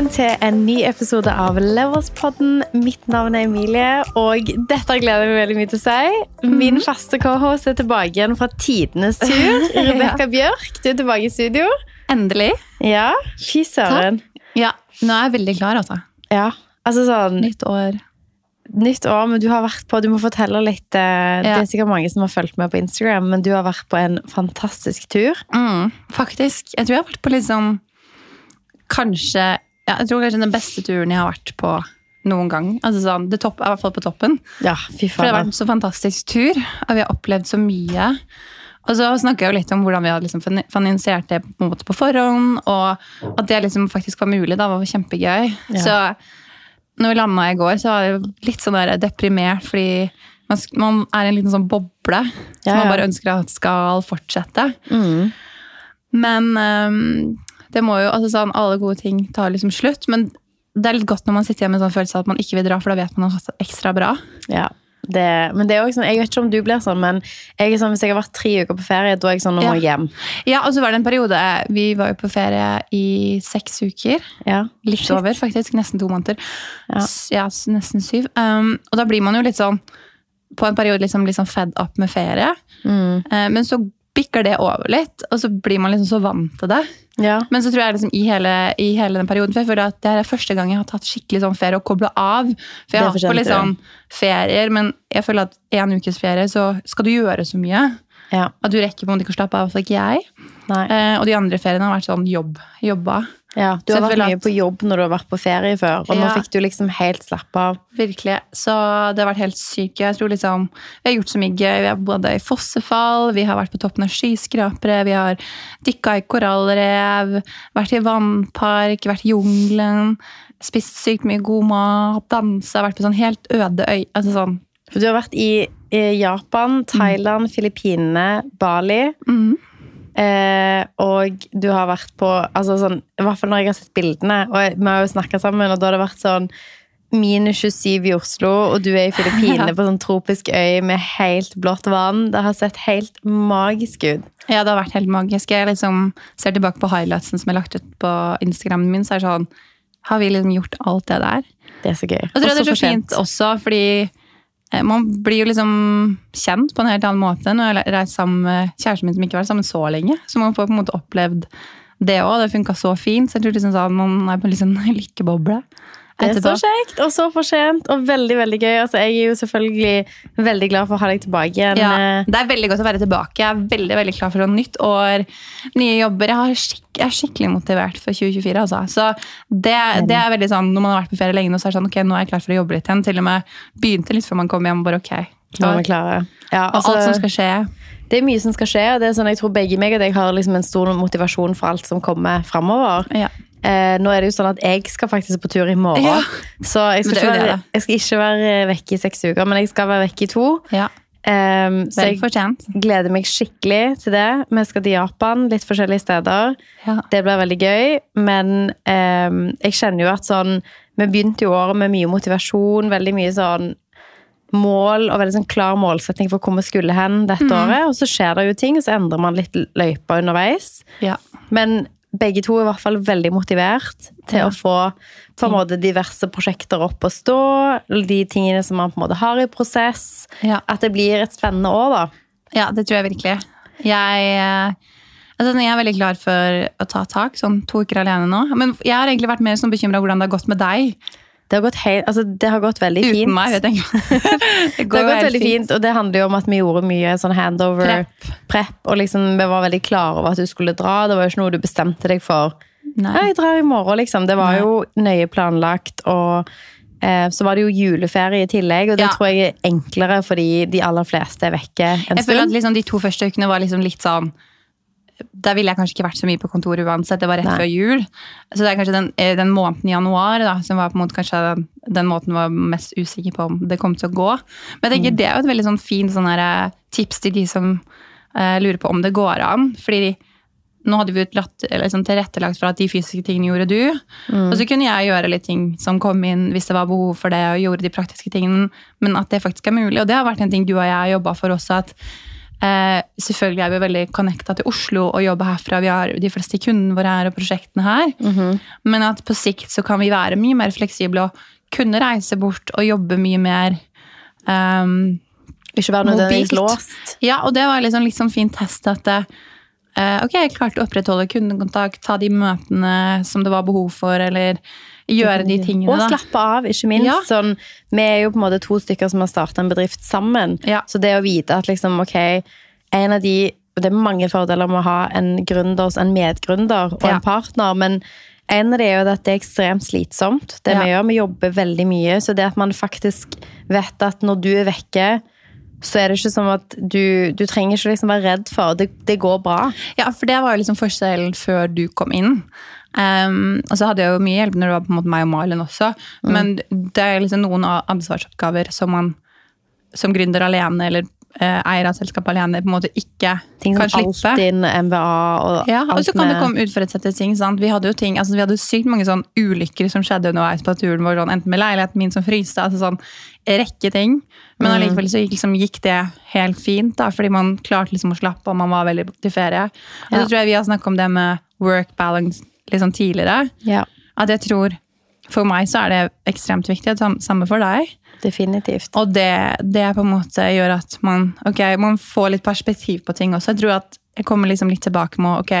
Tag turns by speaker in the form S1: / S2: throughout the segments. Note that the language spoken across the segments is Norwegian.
S1: Velkommen til en ny episode av Leverspodden. Mitt navn er Emilie, og dette gleder jeg meg veldig mye til å si. Min faste cohost er tilbake igjen fra tidenes tur. Rebekka Bjørk, du er tilbake i studio.
S2: Endelig.
S1: Ja, fy søren.
S2: Ja, Nå er jeg veldig klar, altså.
S1: Ja, altså sånn
S2: Nytt år.
S1: Nytt år, men du har vært på Du må fortelle litt. eh, Det
S2: Ja.
S1: er sikkert mange som har fulgt med på Instagram, men du har vært på en fantastisk tur.
S2: Mm, faktisk. Jeg tror jeg har vært på litt sånn Kanskje ja, Jeg tror kanskje den beste turen jeg har vært på noen gang. Altså sånn, det topp, i hvert fall på toppen.
S1: Ja, fy
S2: For det har vært en så fantastisk tur, og vi har opplevd så mye. Og så snakka jeg jo litt om hvordan vi hadde liksom finansiert det på, en måte på forhånd, og at det liksom faktisk var mulig. da, var kjempegøy.
S1: Ja.
S2: Så når vi landa i går, så var jeg litt sånn der deprimert, fordi man, man er i en liten sånn boble
S1: Ja, som
S2: man bare ønsker at skal fortsette.
S1: Mm.
S2: Men øhm, det må jo, altså sånn, alle gode ting tar liksom slutt. Men det er litt godt når man sitter igjen med en sånn følelse av at man ikke vil dra, for da vet man at man har hatt det ekstra bra.
S1: Ja. Det, men det er også sånn, jeg vet ikke om du blir sånn, men jeg er sånn, hvis jeg har vært tre uker på ferie, da er jeg sånn, nå må jeg hjem.
S2: Ja, og så var det en periode Vi var jo på ferie i seks uker.
S1: Ja.
S2: Litt
S1: Shit.
S2: over, faktisk. Nesten to måneder.
S1: Ja.
S2: Ja, nesten syv. Um, og da blir man jo litt sånn På en periode liksom, liksom fed up med ferie.
S1: Mm.
S2: Uh, men så bikker det over litt, og så blir man liksom så vant til det.
S1: Ja.
S2: Men så tror jeg liksom i hele, i hele den perioden For jeg føler at det er første gang jeg har tatt skikkelig sånn ferie og kobla av. For jeg har hatt på litt sånn ferier, men jeg føler at en ukes ferie så skal du gjøre så mye.
S1: ja.
S2: At du rekker på en måte ikke å slappe av, Så ikke jeg. Eh, og de andre feriene har vært sånn jobb. Jobba.
S1: Ja, du har vært mye
S2: at-
S1: på jobb når du har vært på ferie før, og nå fikk du liksom helt slappe av.
S2: Virkelig. Så det har vært helt sykt. Jeg tror liksom, Vi har gjort så mye gøy. Vi har både i fossefall, vi har vært på toppen av skyskrapere, vi har dykka i korallrev, vært i vannpark, vært i jungelen, spist sykt mye god mat, dansa, vært på sånn helt øde øy. Altså sånn.
S1: Du har vært i, Japan, Thailand, Filippinene, Bali,
S2: mm.
S1: Eh, og du har vært på altså sånn, I hvert fall når jeg har sett bildene, og jeg, vi har jo snakka sammen, og da har det vært sånn Minus 27 i Oslo, og du er i Filippinene på sånn tropisk øy med helt blått vann. Det har sett helt magisk ut.
S2: Ja, det har vært helt magisk. Jeg liksom ser tilbake på highlightsen som er lagt ut på Instagramen min, så er det sånn Har vi liksom gjort alt det der?
S1: Det er så gøy.
S2: Og tror
S1: er
S2: det så fint også, fordi man blir jo liksom kjent på en helt annen måte når jeg har reist sammen med kjæresten min som ikke har vært sammen så lenge. Så man får på en måte opplevd det òg. Det funka så fint. Så jeg tror liksom sånn, man er på en liksom lykkeboble.
S1: Det er så kjekt og så fortjent og veldig veldig gøy. Altså, jeg er jo selvfølgelig veldig glad for å ha deg tilbake igjen.
S2: Ja,
S1: eh,
S2: det er veldig godt å være tilbake. Jeg er veldig veldig klar for noe nytt år. Nye jobber. Jeg, har skikk, jeg er skikkelig motivert for 2024. Altså. Så det, det er veldig sånn, Når man har vært på ferie lenge, nå, så er det sånn, ok, nå er jeg klar for å jobbe litt igjen. Til og med begynte litt før man kom hjem. bare ok.
S1: Nå er vi klare.
S2: Og
S1: altså,
S2: alt som skal skje.
S1: Det er mye som skal skje, og det er sånn, jeg tror begge meg og deg har liksom en stor motivasjon for alt som kommer framover.
S2: Ja.
S1: Eh, nå er det jo sånn at jeg skal faktisk på tur i morgen,
S2: Ja.
S1: så jeg skal, ikke være, jeg skal ikke være vekke i seks uker, men jeg skal være vekke i to.
S2: ja.
S1: Um, så jeg gleder meg skikkelig til det. Vi skal til Japan, litt forskjellige steder.
S2: Ja.
S1: Det blir veldig gøy, men um, jeg kjenner jo at sånn Vi begynte jo året med mye motivasjon, veldig mye sånn mål og veldig sånn klar målsetning for hvor vi skulle hen dette
S2: Mm.
S1: året. Og så skjer det jo ting, og så endrer man litt løypa underveis.
S2: Ja.
S1: Men begge to er i hvert fall veldig motivert til
S2: Ja.
S1: å få på en måte diverse prosjekter opp og stå. De tingene som man på en måte har i prosess.
S2: Ja.
S1: At det blir et spennende år, da.
S2: Ja, det tror jeg virkelig. Jeg, eh, altså, jeg er veldig klar for å ta tak, sånn to uker alene nå. Men jeg har egentlig vært mer sånn bekymra hvordan det har gått med deg.
S1: Det har gått, helt, altså, det har gått veldig
S2: Uten
S1: fint.
S2: meg, vet jeg.
S1: Det
S2: det
S1: har gått veldig fint, og det handler jo om at vi gjorde mye sånn handover,
S2: Prep.
S1: prep, og liksom vi var veldig klare over at du skulle dra. Det var jo ikke noe du bestemte deg for. Ja,
S2: Nei.
S1: jeg drar i morgen, liksom. Det var
S2: Nei.
S1: jo nøye planlagt, og eh, så var det jo juleferie i tillegg, og det
S2: Ja.
S1: tror jeg er enklere fordi de aller fleste er vekke en
S2: Jeg føler at liksom, de to første ukene var liksom litt sånn Der ville jeg kanskje ikke vært så mye på kontoret uansett. Det var rett
S1: Nei.
S2: før jul. Så det er kanskje den, eh, den måneden i januar da, som var på en måte kanskje den, måten var mest usikker på om det kom til å gå. Men jeg tenker det er jo et veldig sånn fint sånn her, eh, tips til de som uh, lurer på om det går an. Fordi nå hadde vi utlatt latt, liksom tilrettelagt for at de fysiske tingene gjorde du. Og så kunne jeg gjøre litt ting som kom inn hvis det var behov for det, og gjorde de praktiske tingene. Men at det faktisk er mulig. Og det har vært en ting du og jeg har jobba for også. at Eh, selvfølgelig er vi veldig connecta til Oslo og jobber herfra. Vi har de fleste kundene våre her og prosjektene her.
S1: Mhm.
S2: Men at på sikt så kan vi være mye mer fleksible og kunne reise bort og jobbe mye mer. um,
S1: Ikke være nødvendigvis låst.
S2: ja, og det var liksom, liksom fin test at eh, ok, jeg klarte å opprettholde kundekontakt, ta de møtene som det var behov for, eller gjøre de tingene.
S1: Og slappe av, ikke minst.
S2: Ja.
S1: Sånn, vi er jo på en måte to stykker som har starta en bedrift sammen.
S2: Ja.
S1: Så det å vite at liksom, ok, en av de Det er mange fordeler med å ha en gründer, en medgründer og
S2: Ja.
S1: en partner, men en av det er jo at det er ekstremt slitsomt. Det vi gjør, vi jobber veldig mye, så det at man faktisk vet at når du er vekke, så er det ikke som at du, du trenger ikke liksom være redd for det. Det går bra.
S2: Ja, for det var jo liksom forskjellen før du kom inn. Um, og så hadde jeg jo mye hjelp når det var på en måte meg og Malin også.
S1: Mm.
S2: Men det er liksom noen ansvarsoppgaver som man som gründer alene eller uh, eier av selskap alene på en måte ikke
S1: Ting
S2: kan
S1: som
S2: slippe.
S1: Altinn, MBA og
S2: Ja, og
S1: alt
S2: så kan det komme utforutsette ting. Sant? Vi hadde jo ting, altså vi hadde sykt mange sånn ulykker som skjedde underveis på turen vår. Sånn, enten med leiligheten min som fryste, altså sånn rekke ting. Men
S1: Mm.
S2: allikevel så gikk, liksom, gikk det helt fint, da, fordi man klarte liksom å slappe og man var veldig til ferie. Og
S1: Ja.
S2: så tror jeg vi har snakket om det med work balance liksom tidligere.
S1: Ja,
S2: At jeg tror for meg så er det ekstremt viktig, samme for deg.
S1: definitivt.
S2: Og det, det på en måte gjør at man, okay, man får litt perspektiv på ting også. Jeg tror at jeg kommer liksom litt tilbake med ok,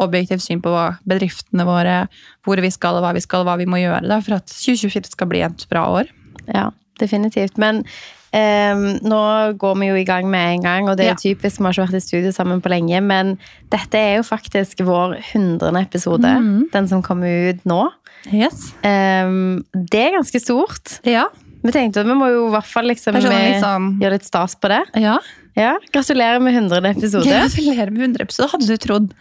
S2: objektivt syn på hva bedriftene våre, hvor vi skal og hva vi skal, og hva vi må gjøre da, for at 2024 skal bli et bra år.
S1: Ja, definitivt. Men ehm, nå går vi jo i gang med en gang, og det er
S2: Ja.
S1: typisk, vi har ikke vært i studio sammen på lenge, men dette er jo faktisk vår hundrende episode,
S2: Mhm.
S1: den som kommer ut nå.
S2: Yes.
S1: Um, det er ganske stort.
S2: Ja.
S1: Vi tenkte at vi må jo i hvert fall liksom
S2: sånn-
S1: gjøre litt stas på det.
S2: Ja.
S1: Ja, Gratulerer med hundrende episode.
S2: Gratulerer med 100 episode. Hadde du trodd,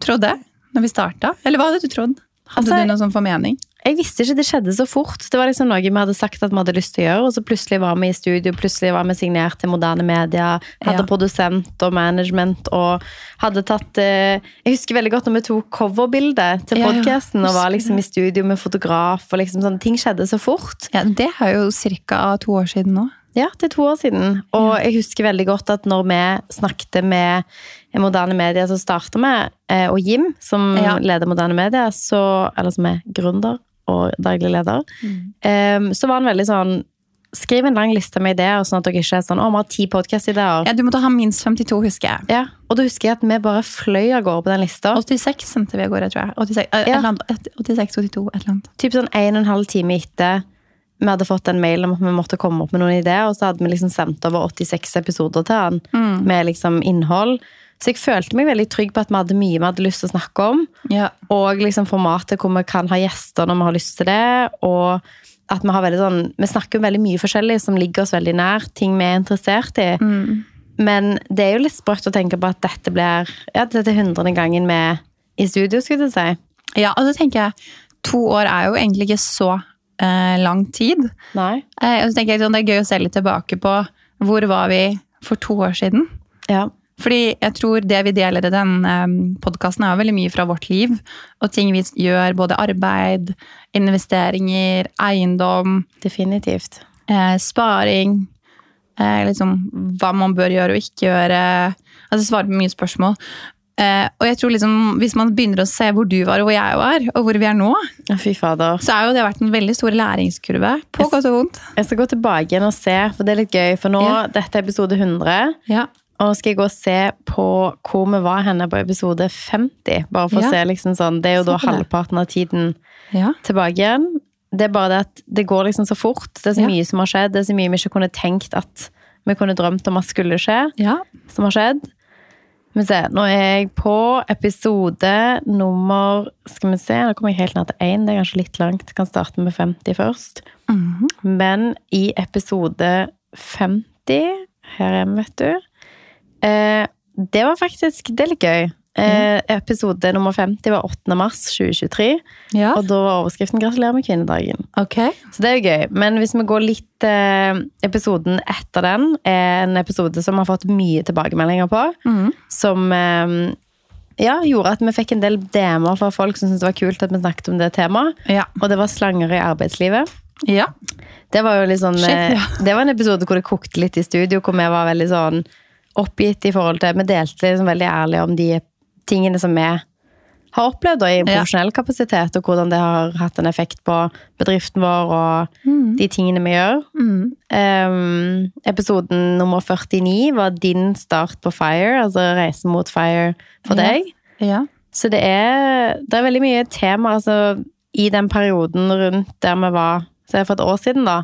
S2: trodd det når vi starta? Eller hva hadde du trodd? Hadde
S1: Altså,
S2: du noen sånn formening?
S1: Jeg visste ikke det skjedde så fort. Det var liksom noe vi hadde sagt at vi hadde lyst til å gjøre, og så plutselig var vi i studio, plutselig var vi signert til moderne media, hadde
S2: Ja.
S1: produsent og management, og hadde tatt eh, Jeg husker veldig godt når vi tok coverbildet til
S2: Ja, ja,
S1: og var liksom i studio med fotograf, og liksom sånne ting skjedde så fort.
S2: Ja, det er jo ca. to år siden nå.
S1: Ja, det er to år siden. Og jeg husker veldig godt at når vi snakket med moderne media, så startet vi, eh, og Jim, som
S2: Ja.
S1: leder moderne media, så, eller som er gründer og daglig leder, eh, så var han veldig sånn Skriv en lang liste med ideer, sånn at dere ikke er sånn Å, vi har ti podkast-ideer.
S2: Ja, Du måtte ha minst 52, husker jeg.
S1: Ja. Og da husker jeg at vi bare fløy av gårde på den lista.
S2: 86 sendte vi av gårde, tror jeg. 86, eh,
S1: Ja.
S2: eller et- 86, 82, et eller annet.
S1: Typ sånn en og en halv time etter vi hadde fått en mail om at vi måtte komme opp med noen ideer, og så hadde vi liksom sendt over 86 episoder til han
S2: Mm.
S1: med liksom innhold. Så jeg følte meg veldig trygg på at vi hadde mye vi hadde lyst til å snakke om.
S2: Ja.
S1: Og liksom formatet hvor vi kan ha gjester når vi har lyst til det. Og at vi har veldig sånn Vi snakker veldig mye forskjellig som ligger oss veldig nær. Ting vi er interessert i.
S2: Mm.
S1: Men det er jo litt sprøtt å tenke på at dette blir ja, dette er hundrende gangen vi i studio, skulle jeg si.
S2: ja, og så tenker jeg to år er jo egentlig ikke så eh, lang tid.
S1: Nei.
S2: Eh, og så tenker jeg sånn, Det er gøy å se litt tilbake på hvor var vi for to år siden.
S1: Ja.
S2: Fordi jeg tror det vi deler i den eh, podkasten, er veldig mye fra vårt liv. Og ting vi gjør, både arbeid, investeringer, eiendom,
S1: Definitivt.
S2: eh, sparing. Eh, liksom hva man bør gjøre og ikke gjøre. Altså svare på mye spørsmål. Eh, og jeg tror liksom, hvis man begynner å se hvor du var og hvor jeg var, og hvor vi er nå,
S1: Fy fader.
S2: så har jo det vært en veldig stor læringskurve. På godt og vondt.
S1: Jeg skal gå tilbake igjen og se, for det er litt gøy. For nå,
S2: Ja.
S1: dette er episode 100.
S2: Ja.
S1: Og skal jeg gå og se på hvor vi var henne på episode 50. Bare for
S2: Ja.
S1: å se liksom sånn, Det er jo da halvparten av tiden
S2: ja.
S1: tilbake igjen. Det er bare det at det går liksom så fort. Det er så mye som har skjedd. Det er så mye vi ikke kunne tenkt at vi kunne drømt om at skulle skje,
S2: ja.
S1: som har skjedd. Vi ser, Nå er jeg på episode nummer Skal vi se, nå kommer jeg helt ned til én. Det er kanskje litt langt. Jeg Kan starte med 50 først.
S2: Mhm.
S1: Men i episode 50 Her er vi, vet du. Eh, det var faktisk Det er litt gøy. Eh, episode nummer 50 var 8. mars 2023.
S2: ja.
S1: Og da var overskriften 'Gratulerer med kvinnedagen'.
S2: Okay.
S1: Så det er jo gøy. Men hvis vi går litt eh, Episoden etter den er en episode som har fått mye tilbakemeldinger på.
S2: Mm.
S1: Som eh, ja, gjorde at vi fikk en del DM-er fra folk som syntes det var kult at vi snakket om det temaet.
S2: Ja.
S1: Og det var slanger i arbeidslivet.
S2: ja.
S1: Det var jo litt sånn
S2: Shit,
S1: eh. Det var en episode hvor det kokte litt i studio, hvor vi var veldig sånn oppgitt i forhold til Vi delte liksom veldig ærlig om de tingene som vi har opplevd da, i profesjonell
S2: Ja.
S1: kapasitet, og hvordan det har hatt en effekt på bedriften vår og de tingene vi gjør.
S2: Mm.
S1: Um, episoden nummer 49 var din start på FIRE, altså reisen mot FIRE for deg.
S2: Ja.
S1: Så det er, det er veldig mye tema altså, i den perioden rundt der vi var så for et år siden. da.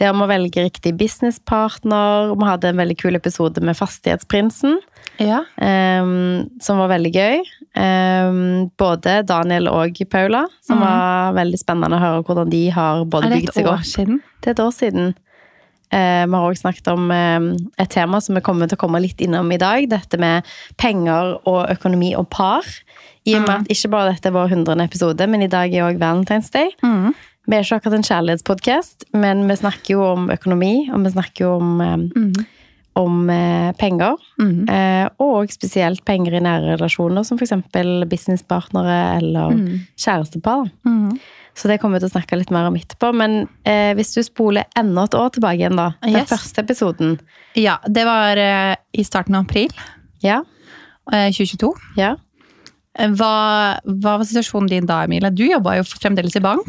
S1: Det om å velge riktig businesspartner. Vi hadde en veldig kul episode med Fastighetsprinsen,
S2: ja.
S1: um, som var veldig gøy. Um, både Daniel og Paula, som
S2: mm.
S1: var veldig spennende å høre hvordan de har både bygd seg opp det er et år siden. Eh, vi har også snakket om et tema som vi kommer til å komme litt innom i dag. Dette med penger og økonomi og par. I og med
S2: Mm.
S1: at ikke bare dette er vår hundrede episode, men i dag er òg Valentine's Day.
S2: Mm.
S1: Vi er ikke akkurat en kjærlighetspodkast, men vi snakker jo om økonomi, og vi snakker jo om,
S2: Mm.
S1: om eh, penger.
S2: Mm.
S1: Og spesielt penger i nære relasjoner, som f.eks. businesspartnere eller
S2: Mm.
S1: kjærestepar.
S2: Mm.
S1: Så det kommer vi til å snakke litt mer om etterpå. Men eh, hvis du spoler enda et år tilbake igjen, da. Den
S2: Yes.
S1: første episoden.
S2: Ja, det var eh, i starten av april
S1: Ja.
S2: eh, 2022.
S1: ja.
S2: Hva, hva var situasjonen din da, Emilie? Du jobba jo fremdeles i bank.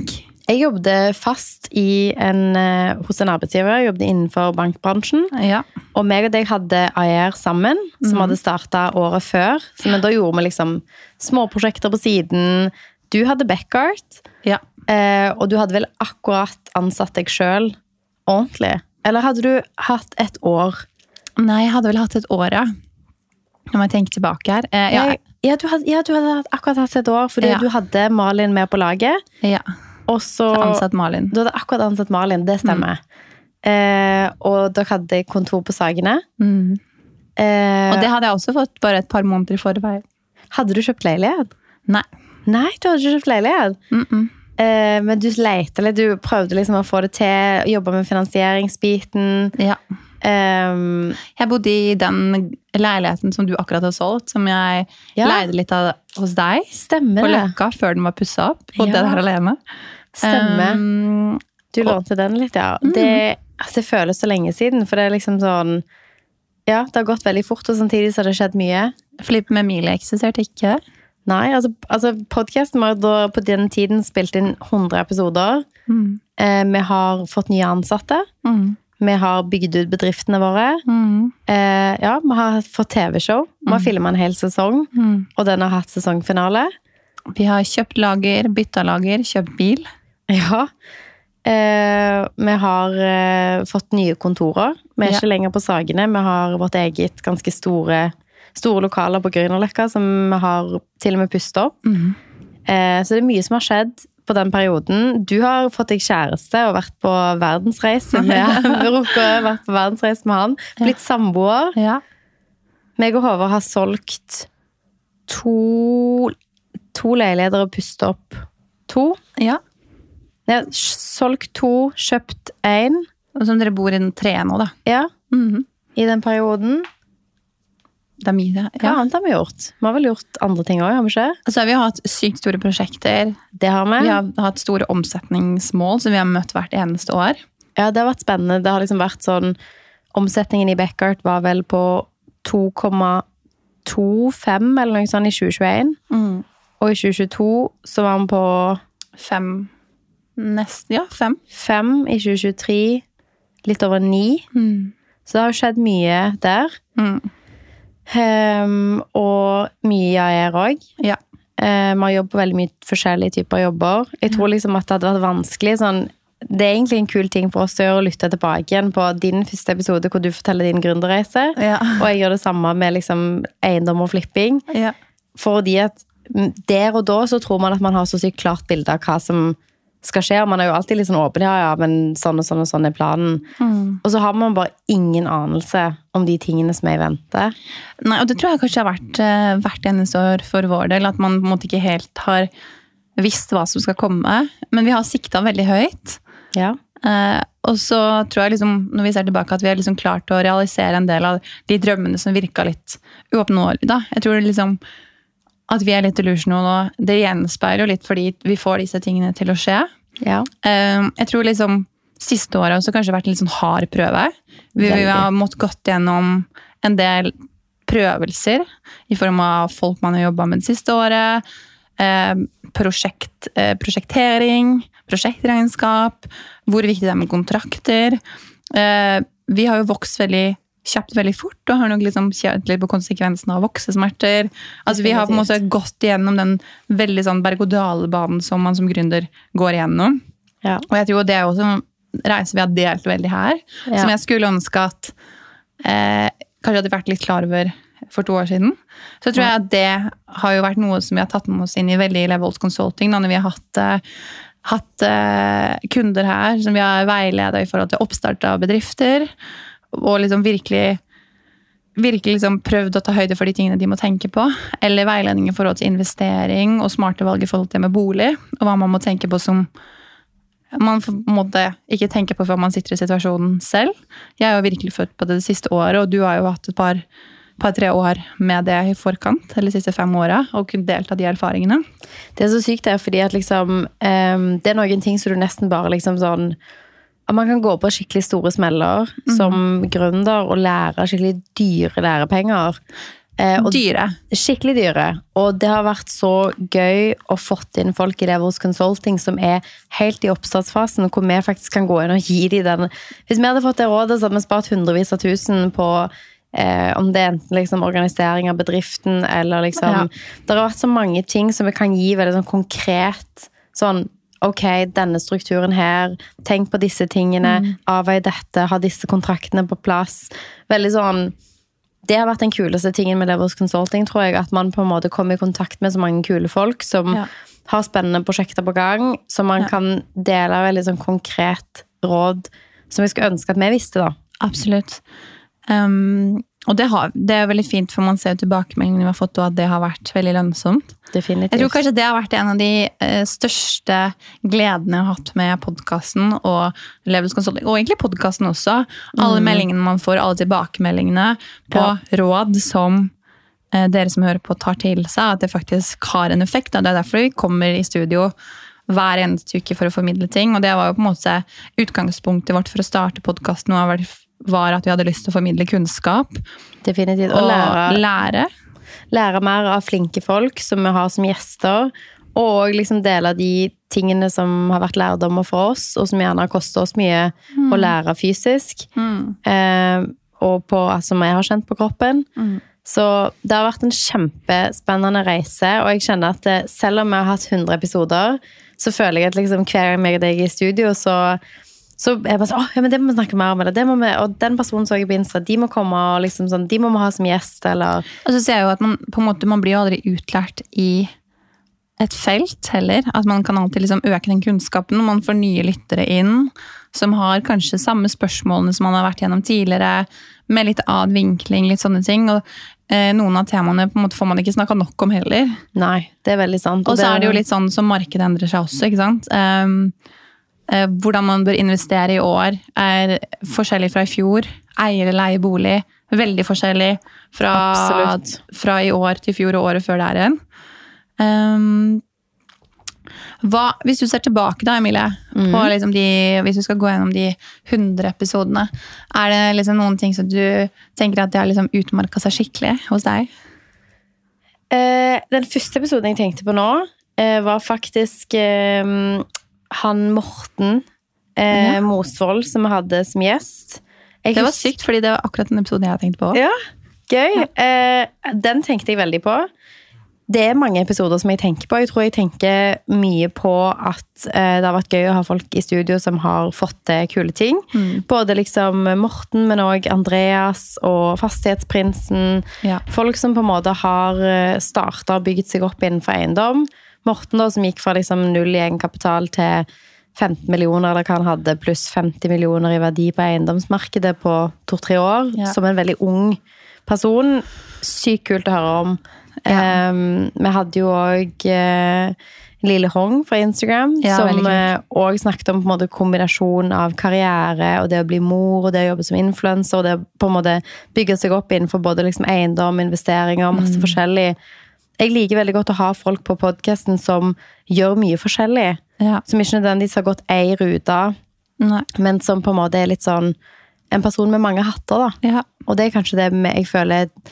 S1: Jeg jobbet fast i en, eh, hos en arbeidsgiver. Jeg jobbet innenfor bankbransjen.
S2: Ja.
S1: Og meg og deg hadde AER sammen, som
S2: mm.
S1: hadde starta året før. Så, men da gjorde vi liksom småprosjekter på siden. Du hadde Backart,
S2: ja.
S1: eh, og du hadde vel akkurat ansatt deg sjøl ordentlig? Eller hadde du hatt et år?
S2: Nei, jeg hadde vel hatt et år, ja. Når må jeg tenke tilbake her. Eh, ja,
S1: Ja, du hadde, ja, du hadde akkurat hatt et år, fordi du hadde Malin med på laget.
S2: ja.
S1: Og så
S2: Ansatt Malin.
S1: Du hadde akkurat ansatt Malin, det stemmer. Eh, og dere hadde kontor på Sagene.
S2: Mm.
S1: Eh,
S2: Og det hadde jeg også fått bare et par måneder i forveien.
S1: Hadde du kjøpt leilighet?
S2: Nei.
S1: Nei, du hadde ikke kjøpt leilighet.
S2: Mm -mm.
S1: Eh, men du leita litt, du prøvde liksom å få det til, jobbe med finansieringsbiten.
S2: Ja.
S1: Eh,
S2: Jeg bodde i den leiligheten som du akkurat har solgt, som jeg
S1: Ja.
S2: leide litt av hos deg.
S1: stemmer
S2: På
S1: det.
S2: Løkka før den var pussa opp. Bodde
S1: Ja.
S2: der alene.
S1: Stemmer.
S2: Um,
S1: Du lånte den litt, ja. Det, altså, det føles så lenge siden, for det er liksom sånn Ja, det har gått veldig fort, og samtidig så har det skjedd mye.
S2: Flipp med Emilie eksisterte ikke.
S1: Nei, altså, altså podkasten var da på den tiden spilt inn 100 episoder.
S2: Mm.
S1: Eh, vi har fått nye ansatte.
S2: Mm.
S1: Vi har bygd ut bedriftene våre.
S2: Mm.
S1: Eh, ja, vi har fått TV-show. Vi har filma en hel sesong,
S2: Mm.
S1: og den har hatt sesongfinale.
S2: Vi har kjøpt lager, bytta lager, kjøpt bil.
S1: Ja. Eh, vi har eh, fått nye kontorer. Vi er
S2: Ja.
S1: ikke lenger på Sagene. Vi har vårt eget ganske store, store lokaler på Grünerløkka som vi har til og med pusta opp.
S2: Mm.
S1: Eh, så det er mye som har skjedd på den perioden. Du har fått deg kjæreste og vært på verdensreise med Rukka, vært på verdensreise med han. Blitt samboer.
S2: Ja.
S1: Meg og Håvard har solgt to, to leiligheter og pustet opp to.
S2: ja.
S1: Ja, solgt to, kjøpt én.
S2: Som dere bor i den tre nå, da.
S1: Ja,
S2: Mhm.
S1: i den perioden.
S2: Det er mye,
S1: ja.
S2: Ja.
S1: annet har vi gjort? Vi har vel gjort andre ting òg, har vi ikke?
S2: Altså, vi har hatt sykt store prosjekter.
S1: Det har vi.
S2: Vi har hatt store omsetningsmål som vi har møtt hvert eneste år.
S1: Ja, det har vært spennende. Det har liksom vært sånn Omsetningen i Beckart var vel på 2,25 eller noe sånt i 2021. Og i 2022 så var den på
S2: Fem Nesten, Ja, fem.
S1: 5 i 2023. Litt over 9. Så det har jo skjedd mye der.
S2: Mm.
S1: Ehm, og mye jeg er òg.
S2: Ja.
S1: Vi har jobbet på veldig mye forskjellige typer jobber. Jeg tror liksom at det hadde vært vanskelig sånn Det er egentlig en kul ting for oss å lytte tilbake igjen på din første episode hvor du forteller din gründerreise.
S2: Ja.
S1: Og jeg gjør det samme med liksom eiendom og flipping.
S2: ja.
S1: Fordi at der og da så tror man at man har så sykt klart bilde av hva som skal skje. Og man er jo alltid litt sånn åpen. Ja, ja, men sånn og sånn og sånn er planen.
S2: Mm.
S1: Og så har man bare ingen anelse om de tingene som er i vente.
S2: Nei, og det tror jeg kanskje har vært eh, hvert eneste år for vår del. At man på en måte ikke helt har visst hva som skal komme. Men vi har sikta veldig høyt.
S1: Ja.
S2: Eh, og så tror jeg liksom, når vi ser tilbake, at vi har liksom klart å realisere en del av de drømmene som virka litt uoppnåelige. da. Jeg tror det liksom at vi er litt delusional nå, det gjenspeiler jo litt fordi vi får disse tingene til å skje.
S1: Ja.
S2: Eh, jeg tror liksom siste året har også kanskje vært en litt sånn hard prøve. Vi, vi har måttet gått gjennom en del prøvelser i form av folk man har jobba med det siste året. Eh, prosjekt, eh, prosjektering, prosjektregnskap, hvor viktig det er med kontrakter. Eh, vi har jo vokst veldig kjapt veldig fort og har nok liksom kjent litt på konsekvensene av voksesmerter. Altså Vi har på en måte gått igjennom den veldig sånn berg-og-dal-banen som man som gründer går igjennom.
S1: Ja.
S2: Og jeg tror det er også en reise vi har delt veldig her,
S1: Ja.
S2: som jeg skulle ønske at eh, kanskje hadde vært litt klar over for to år siden. Så tror jeg at det har jo vært noe som vi har tatt med oss inn i veldig Levels Consulting, når vi har hatt, eh, hatt eh, kunder her som vi har veileda i forhold til oppstart av bedrifter, og liksom virkelig virkelig liksom prøvd å ta høyde for de tingene de må tenke på. Eller veiledning i forhold til investering og smarte valg i forhold til med bolig. Og hva man må tenke på som man måtte ikke tenke på før man sitter i situasjonen selv. Jeg er jo virkelig født på det det siste året, og du har jo hatt et par par-tre år med det i forkant, eller de siste fem åra, og kunne delta de erfaringene.
S1: Det er så sykt, det, fordi at liksom um, Det er noen ting som du nesten bare liksom sånn at Man kan gå på skikkelig store smeller som gründer og lære skikkelig dyre lærepenger. Eh, og
S2: Dyre.
S1: skikkelig dyre. Og det har vært så gøy å fått inn folk i Levels Consulting som er helt i oppstartsfasen, hvor vi faktisk kan gå inn og gi dem den Hvis vi hadde fått det rådet, så hadde vi spart hundrevis av tusen på eh, om det er enten liksom organisering av bedriften eller liksom
S2: Ja.
S1: Det har vært så mange ting som vi kan gi veldig sånn konkret. Sånn Ok, denne strukturen her. Tenk på disse tingene. Avvei dette. Ha disse kontraktene på plass. Veldig sånn det har vært den kuleste tingen med Levers Consulting, tror jeg. At man på en måte kommer i kontakt med så mange kule folk som
S2: Ja.
S1: har spennende prosjekter på gang, som man
S2: Ja.
S1: kan dele veldig sånn konkret råd som vi skulle ønske at vi visste, da.
S2: Absolutt. Um, og det, har, det er veldig fint, for man ser jo tilbakemeldingene vi har fått, og at det har vært veldig lønnsomt.
S1: Definitivt.
S2: Jeg tror kanskje det har vært en av de eh, største gledene jeg har hatt med podkasten og Levels Consulting, og egentlig podkasten også. Alle meldingene man får, alle tilbakemeldingene på
S1: Ja.
S2: råd som eh, dere som hører på, tar til seg, at det faktisk har en effekt. Og det er derfor vi kommer i studio hver eneste uke for å formidle ting. Og det var jo på en måte utgangspunktet vårt for å starte podkasten, var at vi hadde lyst til å formidle kunnskap
S1: Definitivt.
S2: og
S1: Og lære,
S2: lære.
S1: lære mer av flinke folk som vi har som gjester. Og liksom dele de tingene som har vært lærdommer for oss, og som gjerne har kostet oss mye å lære fysisk. Eh, og på, som jeg har kjent på kroppen. Så det har vært en kjempespennende reise, og jeg kjenner at det, selv om vi har hatt 100 episoder, så føler jeg at liksom hver gang jeg og deg er i studio, så, så jeg bare sånn, ja, men det må vi snakke mer om, det må vi, og den personen så jeg på Insta, de må komme, og liksom sånn, de må vi ha som gjest, eller...
S2: Og så ser jeg jo at man på en måte, man blir aldri utlært i et felt heller. At man kan alltid liksom øke den kunnskapen. og Man får nye lyttere inn som har kanskje samme spørsmålene som man har vært gjennom tidligere, med litt annen vinkling, litt sånne ting. Og eh, noen av temaene på en måte får man ikke snakka nok om heller.
S1: Nei, det er veldig sant.
S2: Og så er det jo litt sånn som markedet endrer seg også, ikke sant. Um, hvordan man bør investere i år er forskjellig fra i fjor. Eier eller leie bolig. Veldig forskjellig fra, fra i år til fjor og året før der igjen. Um, hva, hvis du ser tilbake da, Emilie, på liksom de, hvis du skal gå gjennom de 100 episodene, er det liksom noen ting som du tenker at det har liksom utmarka seg skikkelig hos deg?
S1: Eh, den første episoden jeg tenkte på nå, eh, var faktisk eh, han Morten eh,
S2: Ja.
S1: Mosvold som vi hadde som gjest. Jeg
S2: Det var
S1: husker...
S2: sykt, fordi det var akkurat den episoden jeg tenkte på.
S1: Ja, gøy. Eh, den tenkte jeg veldig på. Det er mange episoder som jeg tenker på. Jeg tror jeg tenker mye på at eh, det har vært gøy å ha folk i studio som har fått til kule ting.
S2: Mm.
S1: Både liksom Morten, men òg Andreas og Fastighetsprinsen.
S2: Ja.
S1: Folk som på en måte har starta og bygd seg opp innenfor eiendom. Morten, da, som gikk fra liksom null i egenkapital til 15 millioner, eller hva han hadde, pluss 50 millioner i verdi på eiendomsmarkedet på to-tre år.
S2: Ja.
S1: Som en veldig ung person. Sykt kult å høre om.
S2: Ja.
S1: Um, vi hadde jo òg Lille Hong fra Instagram,
S2: Ja,
S1: som òg snakket om på en måte kombinasjon av karriere og det å bli mor og det å jobbe som influenser og det å på en måte bygge seg opp innenfor både liksom eiendom, investeringer og masse forskjellig. Jeg liker veldig godt å ha folk på podkasten som gjør mye forskjellig.
S2: Ja.
S1: Som ikke nødvendigvis har gått ei rute,
S2: Nei.
S1: men som på en måte er litt sånn en person med mange hatter, da.
S2: Ja.
S1: Og det er kanskje det jeg føler er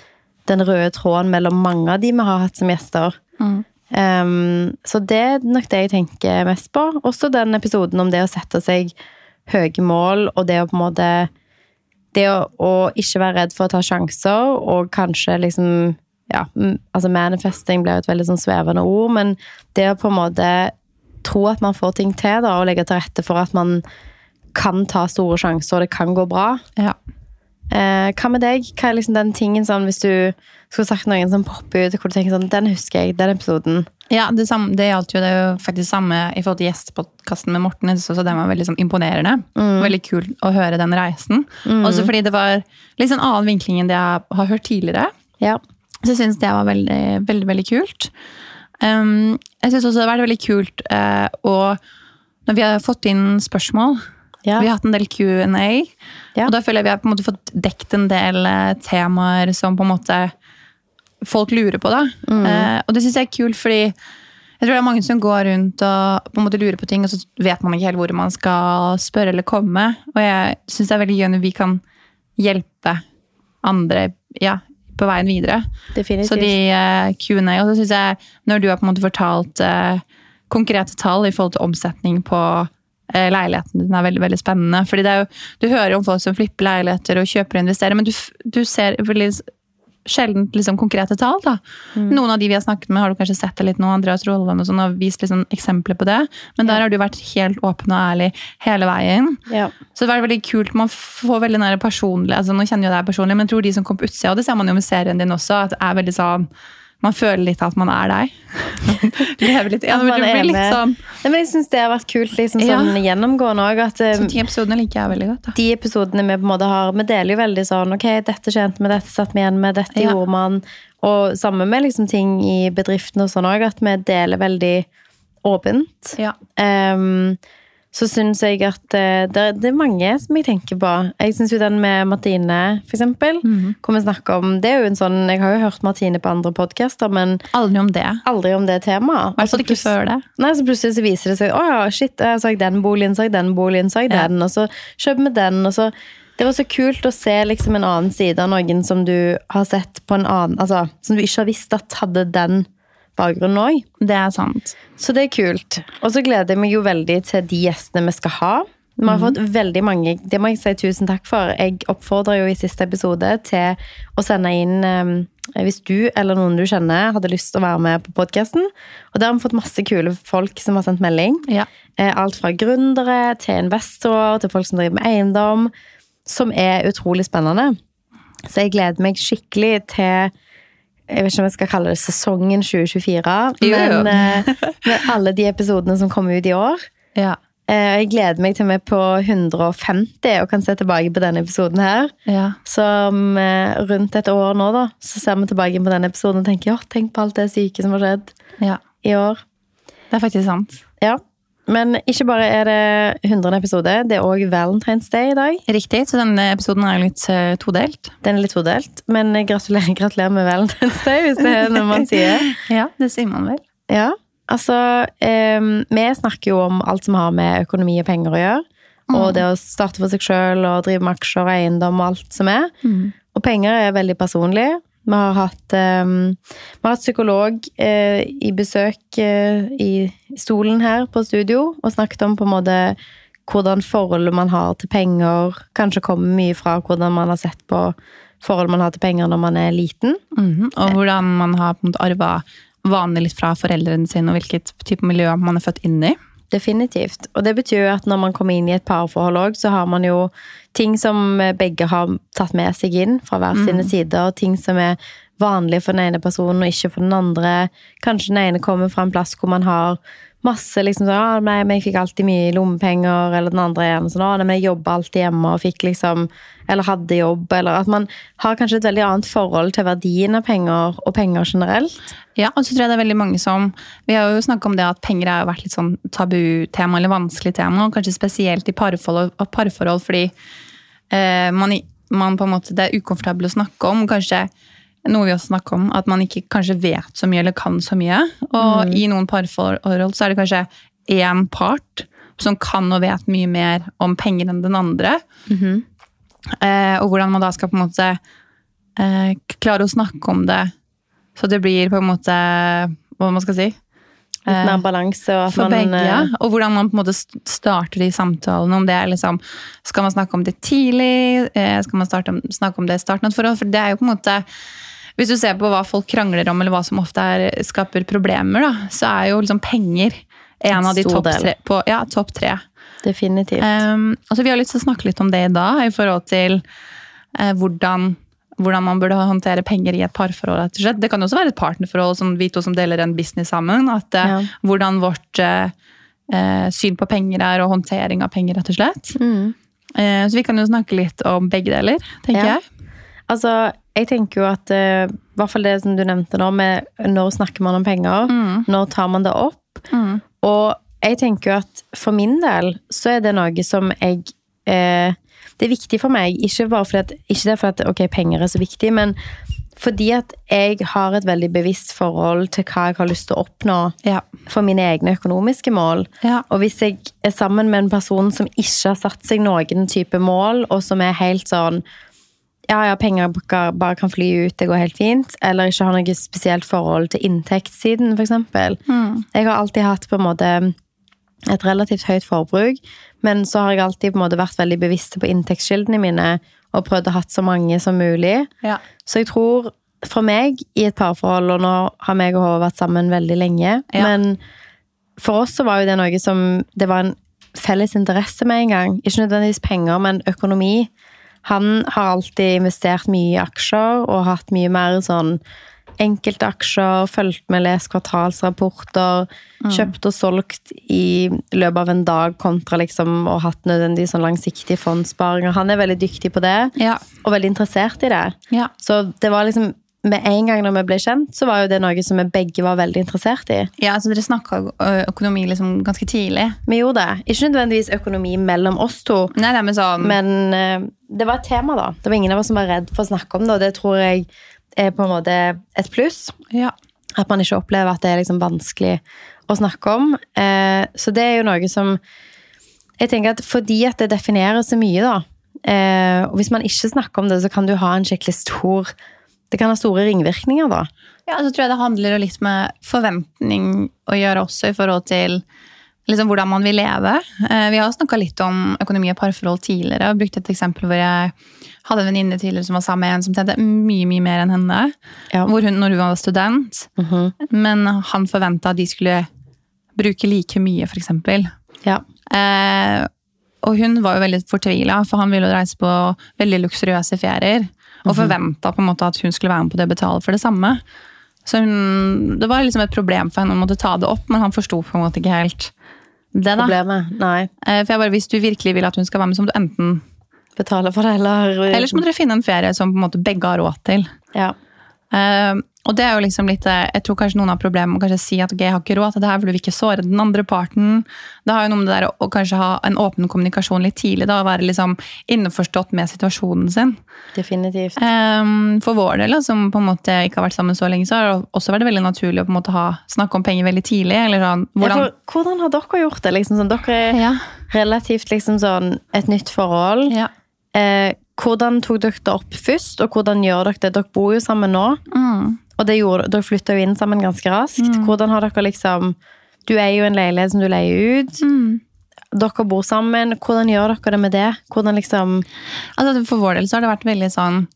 S1: den røde tråden mellom mange av de vi har hatt som gjester.
S2: Mm.
S1: Um, så det er nok det jeg tenker mest på. Også den episoden om det å sette seg høye mål, og det å på en måte Det å, å ikke være redd for å ta sjanser, og kanskje liksom Ja, altså manifesting blir jo et veldig sånn svevende ord, men det å på en måte tro at man får ting til, da, og legge til rette for at man kan ta store sjanser, og det kan gå bra.
S2: ja.
S1: Eh, hva med deg? Hva er liksom den tingen sånn, hvis du skulle sagt noen som popper ut, hvor du tenker sånn, den husker jeg, den episoden.
S2: Ja, det, samme, det gjaldt jo det jo faktisk samme i forhold til gjestepodkasten med Morten. Jeg så den var veldig sånn imponerende. Veldig kult å høre den reisen. Også fordi det var litt sånn annen vinkling enn det jeg har hørt tidligere.
S1: Ja.
S2: Så jeg syns det var veldig, veldig, veldig kult. Um, jeg syns også det har vært veldig kult uh, og når vi har fått inn spørsmål
S1: Ja.
S2: Vi har hatt en del Q&A,
S1: Ja.
S2: og da føler jeg vi har på en måte fått dekt en del eh, temaer som på en måte folk lurer på. da. Eh, og det syns jeg er kult, fordi jeg tror det er mange som går rundt og på en måte lurer på ting, og så vet man ikke helt hvor man skal spørre eller komme. Og jeg syns det er veldig gøy når vi kan hjelpe andre ja, på veien videre.
S1: Definitivt.
S2: Så de uh, Q&A, og så synes jeg, når du har på en måte fortalt uh, konkrete tall i forhold til omsetning på uh, leiligheten din er veldig, veldig spennende. Fordi det er jo, du hører om folk som flipper leiligheter og kjøper og investerer, men du, du ser veldig sjelden liksom, konkrete tall. da. Noen av de vi har snakket med, har du kanskje sett det litt nå, Andreas Rolland og sånn, har vist liksom, eksempler på det. Men der har du vært helt åpen og ærlig hele veien.
S1: Ja.
S2: Så det var veldig kult. Man får veldig nære personlig, altså nå kjenner jo er personlig, men jeg tror de som kom på utsida, og det ser man jo med serien din også, at det er veldig sånn Man føler litt at man er deg. Lever litt, ja, du
S1: er
S2: blir litt sånn
S1: Nei, men jeg syns det har vært kult liksom,
S2: Ja.
S1: sånn gjennomgående òg. At eh,
S2: Så de episodene liker jeg veldig godt. da.
S1: de episodene vi på en måte har Vi deler jo veldig sånn Ok, dette kjente vi, dette satt vi igjen med, dette
S2: Ja.
S1: gjorde man. Og sammen med liksom ting i bedriften og sånn òg, at vi deler veldig åpent.
S2: Ja.
S1: Ehm, så syns jeg at eh, det, det er mange som jeg tenker på. Jeg syns jo den med Martine, for eksempel,
S2: Mhm.
S1: hvor vi snakker om Det er jo en sånn Jeg har jo hørt Martine på andre podkaster, men
S2: Aldri om det.
S1: aldri om det temaet. Altså,
S2: ikke før det.
S1: Nei, så plutselig så viser det seg Å ja, shit, jeg har jeg den boligen, så jeg den boligen, så jeg
S2: Ja.
S1: den, og så kjøper vi den, og så Det var så kult å se liksom en annen side av noen som du har sett på en annen Altså, som du ikke har visst at hadde den bakgrunnen òg.
S2: Det er sant.
S1: Så det er kult. Og så gleder jeg meg jo veldig til de gjestene vi skal ha. Vi har fått veldig mange, det må jeg si tusen takk for. Jeg oppfordrer jo i siste episode til å sende inn um, hvis du eller noen du kjenner hadde lyst til å være med på podkasten. Og der har vi fått masse kule folk som har sendt melding.
S2: Ja.
S1: Eh, Alt fra gründere til investorer til folk som driver med eiendom. Som er utrolig spennende. Så jeg gleder meg skikkelig til jeg vet ikke om jeg skal kalle det sesongen 2024,
S2: Jo, jo.
S1: men eh, med alle de episodene som kommer ut i år.
S2: Ja.
S1: Eh, Jeg gleder meg til vi er på 150 og kan se tilbake på denne episoden her.
S2: ja.
S1: Så eh, rundt et år nå, da, så ser vi tilbake på denne episoden og tenker ja, tenk på alt det syke som har skjedd
S2: ja.
S1: i år.
S2: Det er faktisk sant.
S1: Ja. Men ikke bare er det 100 episode, det er òg Valentine's Day i dag.
S2: Riktig, så denne episoden er litt eh, todelt.
S1: Den er litt todelt, men gratulerer, gratulerer med Valentine's Day, hvis det er noe man sier.
S2: Ja, det sier man vel.
S1: Ja, altså em, Vi snakker jo om alt som har med økonomi og penger å gjøre. Og det å starte for seg sjøl og drive med aksjer og eiendom og alt som er. Og penger er veldig personlig. Vi har hatt, um, vi har hatt psykolog uh, i besøk uh, i stolen her på studio og snakket om på en måte hvordan forholdet man har til penger, kanskje kommer mye fra hvordan man har sett på forholdet man har til penger når man er liten.
S2: Mhm. Og hvordan man har på en måte arva vanene litt fra foreldrene sine, og hvilket type miljø man er født inn i.
S1: Definitivt. Og det betyr jo at når man kommer inn i et parforhold òg, så har man jo ting som begge har tatt med seg inn fra hver sine sider, og ting som er vanlig for den ene personen og ikke for den andre. Kanskje den ene kommer fra en plass hvor man har masse liksom sånn ah, men 'Jeg fikk alltid mye lommepenger', eller den andre igjen sånn ah, men 'Jeg jobba alltid hjemme og fikk liksom Eller hadde jobb', eller at man har kanskje et veldig annet forhold til verdien av penger og penger generelt.
S2: Ja, og så tror jeg det er veldig mange som Vi har jo snakka om det at penger har vært litt sånn tabutema eller vanskelig tema, og kanskje spesielt i parforhold, parforhold fordi eh, man, man på en måte, det er ukomfortabelt å snakke om. Kanskje noe vi også snakker om, at man ikke kanskje vet så mye eller kan så mye. Og i noen parforhold så er det kanskje én part som kan og vet mye mer om penger enn den andre. Eh, og hvordan man da skal på en måte eh, klare å snakke om det så det blir på en måte Hva man skal si?
S1: Litt mer balanse og
S2: For
S1: man
S2: begge,
S1: eh,
S2: ja. Og hvordan man på en måte starter de samtalene. Om det er liksom Skal man snakke om det tidlig? Eh, Skal man starte, snakke om det i starten av et forhold? For det er jo på en måte Hvis du ser på hva folk krangler om, eller hva som ofte er, skaper problemer, da, så er jo liksom penger en av de topp tre. På, ja, topp tre.
S1: Definitivt.
S2: Um, altså vi har lyst til å snakke litt om det i dag, i forhold til uh, hvordan, hvordan man burde håndtere penger i et parforhold. Det kan også være et partnerforhold, som vi to som deler en business sammen. at uh,
S1: Ja.
S2: Hvordan vårt uh, syn på penger er, og håndtering av penger, rett og slett.
S1: Mm.
S2: Så vi kan jo snakke litt om begge deler, tenker
S1: Ja.
S2: jeg.
S1: Altså, jeg tenker jo at uh, i hvert fall det som du nevnte nå, med når snakker man om penger,
S2: Mm.
S1: når tar man det opp?
S2: Mm.
S1: Og jeg tenker jo at for min del så er det noe som jeg eh, Det er viktig for meg, ikke bare fordi at, ikke fordi at ok, penger er så viktig, men fordi at jeg har et veldig bevisst forhold til hva jeg har lyst til å oppnå
S2: Ja.
S1: for mine egne økonomiske mål.
S2: Ja.
S1: Og hvis jeg er sammen med en person som ikke har satt seg noen type mål, og som er helt sånn ja, ja, penger bare kan fly ut, det går helt fint. Eller ikke har noe spesielt forhold til inntektssiden, f.eks.
S2: Mm.
S1: Jeg har alltid hatt på en måte et relativt høyt forbruk, men så har jeg alltid på en måte vært veldig bevisst på inntektskildene mine og prøvd å ha så mange som mulig.
S2: Ja.
S1: Så jeg tror for meg i et parforhold, og nå har meg og Håvard vært sammen veldig lenge,
S2: Ja.
S1: men for oss så var jo det noe som Det var en felles interesse med en gang. Ikke nødvendigvis penger, men økonomi. Han har alltid investert mye i aksjer og hatt mye mer sånn enkeltaksjer, fulgt med, lest kvartalsrapporter, kjøpt og solgt i løpet av en dag kontra liksom og hatt nødvendig sånn langsiktige fondssparinger. Han er veldig dyktig på det,
S2: Ja.
S1: og veldig interessert i det.
S2: Ja.
S1: Så det var liksom med en gang når vi ble kjent, så var jo det noe som vi begge var veldig interessert i.
S2: ja, så dere snakka økonomi liksom ganske tidlig?
S1: Vi gjorde det. Ikke nødvendigvis økonomi mellom oss to,
S2: Nei, det men sånn
S1: men det var et tema, da. Det var ingen av oss som var redd for å snakke om det, og det tror jeg er på en måte et pluss.
S2: ja.
S1: At man ikke opplever at det er liksom vanskelig å snakke om. Så det er jo noe som Jeg tenker at fordi at det definerer så mye, da Og hvis man ikke snakker om det, så kan du ha en skikkelig stor Det kan ha store ringvirkninger, da.
S2: Ja, så tror jeg det handler litt med forventning å gjøre også i forhold til liksom hvordan man vil leve. Eh, Vi har snakka litt om økonomi og parforhold tidligere. og brukte et eksempel hvor jeg hadde en venninne tidligere som var sammen med en som tjente mye mye mer enn henne.
S1: Ja.
S2: Hvor hun, når hun var student.
S1: Mhm.
S2: Men han forventa at de skulle bruke like mye, f.eks.
S1: Ja.
S2: Eh, og hun var jo veldig fortvila, for han ville reise på veldig luksuriøse ferier. Og forventa på en måte at hun skulle være med på det og betale for det samme. Så hun, Det var liksom et problem for henne å måtte ta det opp, men han forsto på en måte ikke helt det. da.
S1: Problemet. Nei.
S2: Eh, For jeg bare, Hvis du virkelig vil at hun skal være med, så må du enten
S1: Betale for det, eller
S2: så må dere finne en ferie som på en måte begge har råd til.
S1: Ja.
S2: Eh, og det er jo liksom litt eh, Jeg tror kanskje noen har problemer med å kanskje si at ok, jeg har ikke råd til det her, for du vil ikke såre den andre parten. Det har jo noe med det der å, kanskje ha en åpen kommunikasjon litt tidlig, da, og være liksom innforstått med situasjonen sin.
S1: Definitivt.
S2: Um, for vår del, som på en måte ikke har vært sammen så lenge, så har det også vært veldig naturlig å på en måte ha, snakke om penger veldig tidlig. Eller sånn,
S1: Ja,
S2: hvordan,
S1: for, hvordan har dere gjort det? Liksom, sånn, dere er
S2: ja,
S1: relativt liksom, sånn, et nytt forhold.
S2: ja.
S1: Eh, hvordan tok dere det opp først, og hvordan gjør dere det? Dere bor jo sammen nå,
S2: Mm.
S1: Og det gjorde, dere flytta jo inn sammen ganske raskt. Hvordan har dere liksom Du er jo en leilighet som du leier ut.
S2: Mm.
S1: Dere bor sammen. Hvordan gjør dere det med det? Hvordan liksom
S2: Altså, for vår del så har det vært veldig sånn